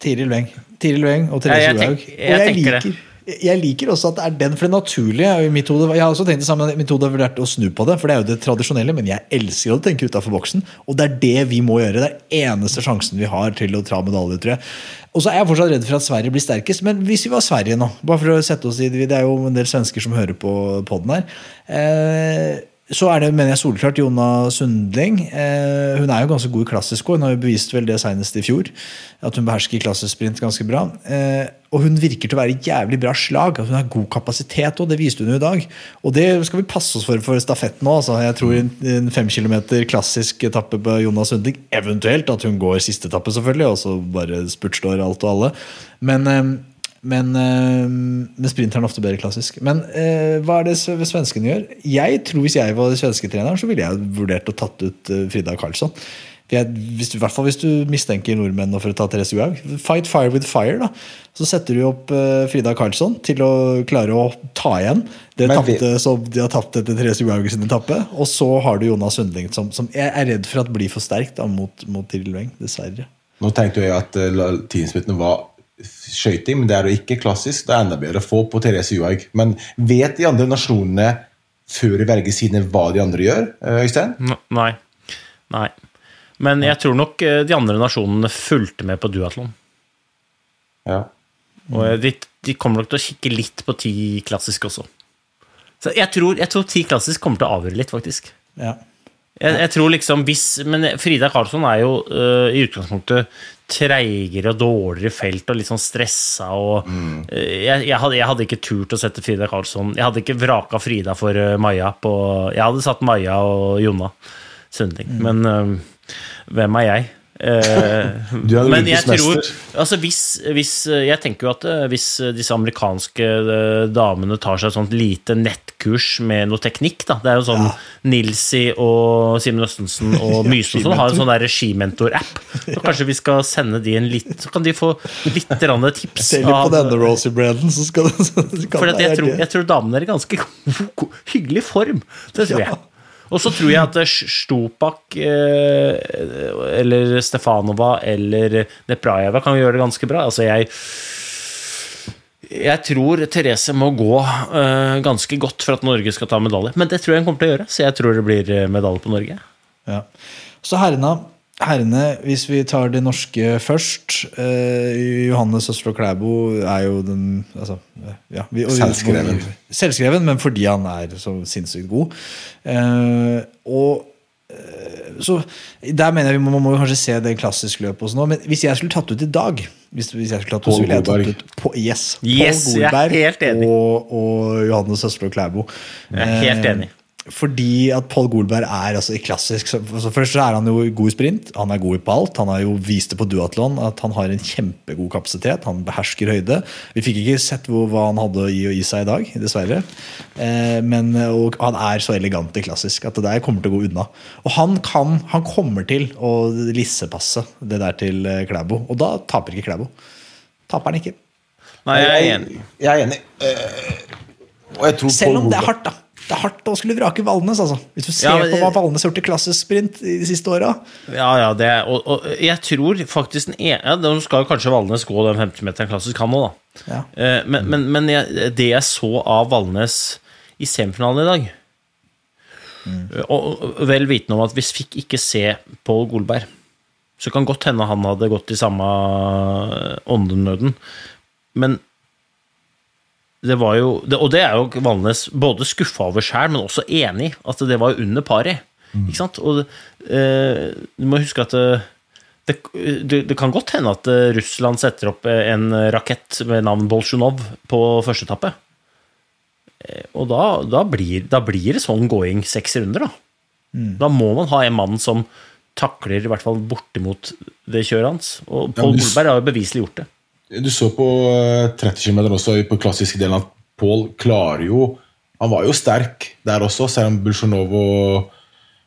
S4: Tiril Weng. Tiril Weng og Therese Johaug.
S2: tenk-
S4: Og
S2: jeg
S4: jeg
S2: tenker det.
S4: Jeg liker også at det er den, for det naturlige hode Jeg har også tenkt det samme, mitt hode har vært å snu på det, for det er jo det tradisjonelle, men jeg elsker å tenke utafor boksen. Og det er det vi må gjøre. Det er eneste sjansen vi har til å ta medalje, tror jeg. Og så er jeg fortsatt redd for at Sverige blir sterkest, men hvis vi var Sverige nå Bare for å sette oss i det er jo en del svensker som hører på poden her. Eh, så er det, mener jeg, solklart Jonna Sundling. Eh, hun er jo ganske god i klassisk òg. Hun har jo bevist vel det senest i fjor. At hun behersker klassisk sprint ganske bra. Eh, og hun virker til å være i jævlig bra slag. At hun har god kapasitet òg. Det viste hun jo i dag. Og det skal vi passe oss for for stafetten nå. Altså. Jeg tror en, en fem kilometer klassisk etappe på Jonna Sundling, eventuelt at hun går siste etappe, selvfølgelig, og så bare spurtstår alt og alle. Men eh, men, eh, men sprinteren er ofte bedre klassisk. Men eh, hva er det sve- svenskene gjør? Jeg tror Hvis jeg var svensketreneren, så ville jeg vurdert å tatt ut eh, Frida Karlsson. Jeg, hvis du, I hvert fall hvis du mistenker nordmennene for å ta Therese Johaug. Fight fire with fire. da Så setter du opp eh, Frida Karlsson til å klare å ta igjen det tapte som de har tapt etter Therese Johaug sin etappe. Og så har du Jonas Sundling, som, som jeg er redd for at blir for sterk da, mot, mot Tiril Weng. Dessverre.
S3: Nå tenkte jeg at uh, var skøyting, men det er jo ikke klassisk. Det er enda bedre å få på Therese Johaug. Men vet de andre nasjonene før de velger sine hva de andre gjør, eh, Øystein?
S2: Nei. Nei. Men jeg tror nok eh, de andre nasjonene fulgte med på duatlon.
S3: Ja.
S2: Og de, de kommer nok til å kikke litt på ti klassisk også. Så jeg tror, jeg tror ti klassisk kommer til å avgjøre litt, faktisk.
S4: Ja.
S2: Jeg, jeg tror liksom hvis Men Frida Karlsson er jo uh, i utgangspunktet treigere og dårligere felt og litt sånn stressa og øh, jeg, jeg, hadde, jeg hadde ikke turt å sette Frida Karlsson Jeg hadde ikke vraka Frida for uh, Maja på Jeg hadde satt Maja og Jonna Sundling, men øh, hvem er jeg? Eh,
S3: Du er
S2: men jeg tror altså hvis, hvis, Jeg tenker jo at eh, hvis disse amerikanske eh, damene tar seg et sånt lite nettkurs med noe teknikk da, Det er jo sånn Nilsi og Simen Østensen og Myse og sånn har en sånn der skimentor-app. Så kanskje vi skal sende de en litt Så kan de få litt tips.
S4: Se litt på denne Rosie-branden, så skal du
S2: for jeg, tror, jeg tror damene er i ganske hyggelig form. Det tror jeg. Og så tror jeg at eh, Stupak eh, eller Stefanova eller Neprajeva kan gjøre det ganske bra. Altså jeg jeg tror Therese må gå uh, ganske godt for at Norge skal ta medalje. Men det tror jeg hun kommer til å gjøre, så jeg tror det blir medalje på Norge.
S4: Ja. Så herrene, herrene, hvis vi tar det norske først eh, Johannes Østfold Klæbo er jo den altså, ja, vi, og-
S3: Selvskreven.
S4: Selvskreven, men fordi han er så sinnssykt god. Eh, og eh, så Der mener jeg vi må, man må kanskje se det klassiske løpet også nå. Men hvis jeg skulle tatt ut i dag hvis, hvis jeg skulle tatt ut,
S3: Pål
S4: Godberg. tatt ut på, Yes,
S2: Yes,
S4: Pål
S2: jeg er
S4: Golberg
S2: helt enig.
S4: og, og Johannes Østfold Klæbo.
S2: Jeg er helt enig.
S4: Fordi at Pål Golberg er altså i klassisk så, altså Først så er han jo god i sprint, han er god i palt. Han har jo vist det på duatlon at han har en kjempegod kapasitet. Han behersker høyde. Vi fikk ikke sett hvor, hva han hadde i, i seg i dag, dessverre. Eh, men, og han er så elegant i klassisk at det der kommer til å gå unna. Og han, kan, han kommer til å lissepasse det der til eh, Klæbo, og da taper ikke Klæbo. Taper han ikke.
S2: Nei, jeg er enig.
S3: Jeg er enig. Uh, og jeg tror
S4: Selv om det er hardt, da. Det er hardt å skulle vrake Valnes, altså. Hvis du ser
S2: Ja, men-
S4: på hva Valnes har gjort i klassesprint i de siste åra.
S2: Ja, ja, det og, og jeg tror faktisk den ene ja, Nå skal kanskje Valnes gå den 50-meteren klassisk, han òg, da.
S4: Ja.
S2: Eh, Men, men, men jeg, det jeg så av Valnes i semifinalen i dag og, og vel vitende om at vi fikk ikke se Pål Golberg, så kan godt hende han hadde gått i samme åndenøden. Men det var jo det, Og det er jo Valnes både skuffa over sjæl, men også enig i at det var under under paret. Ikke sant? Og eh, du må huske at det, det, det, det kan godt hende at eh, Russland setter opp eh, en rakett med navn Bolsjunov på første etappe. Eh, Og da, da, blir, da blir det sånn going seks runder, da. Da må man ha en mann som takler i hvert fall bortimot det kjøret hans. Og Pål
S3: ja,
S2: Golberg har jo beviselig gjort det.
S3: Du så på eh, 30 km også, på klassiske delen at Pål klarer jo Han var jo sterk der også, selv om Bulsjunov og,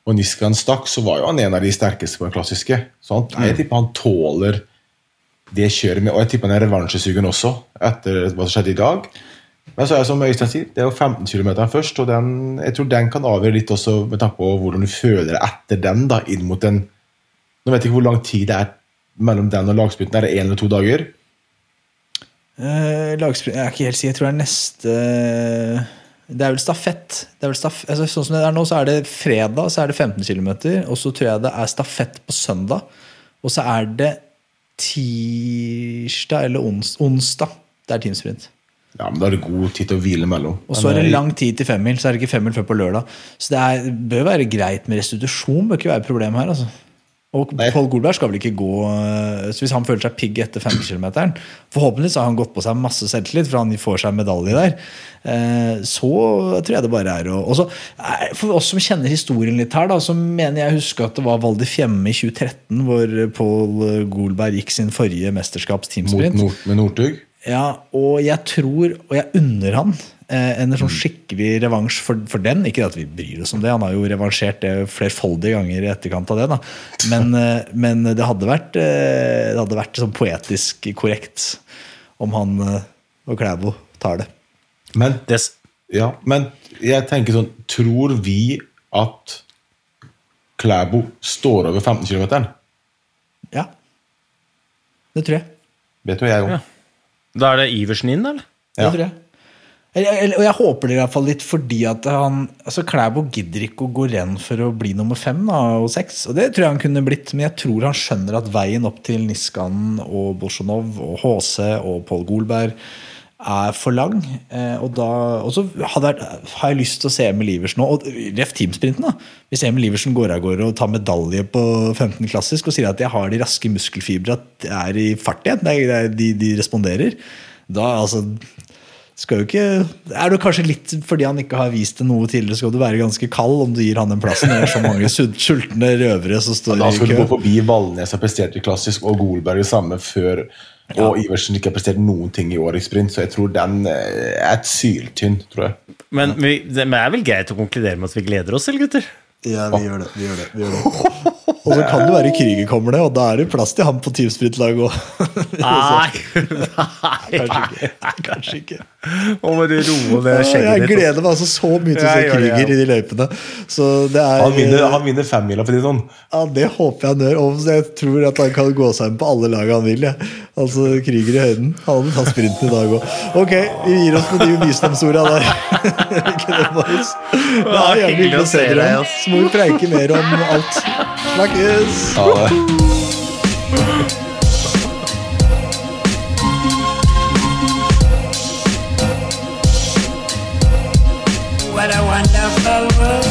S3: og Niskan stakk, så var jo han en av de sterkeste på den klassiske. Så han, jeg tipper han tåler det kjøret med, og jeg tipper han er revansjesugen også, etter hva som skjedde i dag. Men så er det som Øystein sier, det er jo 15 km først, og den, jeg tror den kan avgjøre litt også med tanke på hvordan du føler deg etter den, da, inn mot den Nå vet jeg ikke hvor lang tid det er mellom den og lagspytten. Er det én eller to dager?
S4: Eh, lagsprint, jeg er ikke helt sikker. Jeg tror det er neste Det er vel stafett. Det er vel staf, altså, sånn som det er nå, så er det fredag så er det 15 km. Og så tror jeg det er stafett på søndag. Og så er det tirsdag eller ons, onsdag. Det er teamsprint.
S3: Ja, men Da er det god tid til å hvile mellom.
S4: Og så er det
S3: eh,
S4: lang tid til femmil, så er det ikke femmil før på lørdag. Så det er, bør være greit med restitusjon. bør ikke være et problem her. altså. Og. Pål Golberg skal vel ikke gå øh, så Hvis han føler seg pigg etter 50 km Forhåpentligvis har han gått på seg masse selvtillit, for han får seg medalje der. Eh, Så tror jeg det bare er å også, eh, For oss som kjenner historien litt her, da, så mener jeg å huske at det var Valdi Fjemme i 2013 hvor Pål Golberg gikk sin forrige
S3: mot
S4: mot,
S3: Nord, med Northug.
S4: Ja, og jeg tror, og jeg unner han eh, en sånn skikkelig revansj for, for den. Ikke at vi bryr oss om det, han har jo revansjert det flerfoldige ganger i etterkant av det. da. Men, eh, men det hadde vært, eh, det hadde vært sånn poetisk korrekt om han og Klæbo tar det.
S3: Men,
S2: des,
S3: ja, men jeg tenker sånn Tror vi at Klæbo står over 15 km?
S4: Ja. Det tror jeg.
S3: Vet du hva jeg om?
S2: Ja. Da er det Iversen inn, eller?
S3: Ja.
S4: Det tror jeg. Og jeg håper det i hvert fall litt fordi at han altså Klæbo gidder ikke å gå renn for å bli nummer fem da, og seks. Og det tror jeg han kunne blitt, men jeg tror han skjønner at veien opp til Niskanen og Bolsjunov og HC og Pål Golberg er for lang. Eh, og, da, og så hadde har jeg lyst til å se Emil Iversen nå. Og ref teamsprinten, da. Hvis Emil Iversen går av gårde og tar medalje på 15 klassisk og sier at jeg har de raske muskelfibre, at jeg er i fart igjen, de, de responderer, da altså skal jo ikke, Er det kanskje litt fordi han ikke har vist det noe tidligere, skal du være ganske kald om du gir han den plassen? Det er så mange sultne røvere som står
S3: Da
S4: i
S3: skal du gå forbi Valnes og prestert i klassisk, og Golberg det samme før. Og Iversen ikke har prestert noen ting i år i sprint, så jeg tror den eh, er et syltynn, tror jeg.
S2: Men vi, det er vel greit å konkludere med at vi gleder oss, eller gutter?
S4: Ja, vi gjør det. vi gjør det, vi gjør det. Og så kan det være Krüger kommer det, og da er det plass til ham på teamsprintlaget òg.
S2: Nei! Nei.
S4: Kanskje ikke. Kanskje ikke.
S2: Nå må du roe det
S4: Jeg
S2: skjegget ditt.
S4: gleder meg altså så mye til å se
S2: Jeg
S4: Krüger
S2: ja.
S4: i de løypene. Så det er
S3: Han vinner, han vinner femmila, for å si det sånn.
S4: Ja, Det håper jeg han gjør. Og jeg tror at han kan gå seg inn på alle lag han vil. Ja. Altså Krüger i høyden. Han hadde tatt sprinten i dag òg. Ok, vi gir oss på de visdomsorda der. Ikke det, Marius? Det er jævlig hyggelig å se dere. Så må vi preike mer om alt. Snakkes!
S3: Ha det.
S1: What a wonderful world.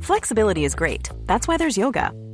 S5: Flexibility is great. That's why there's yoga.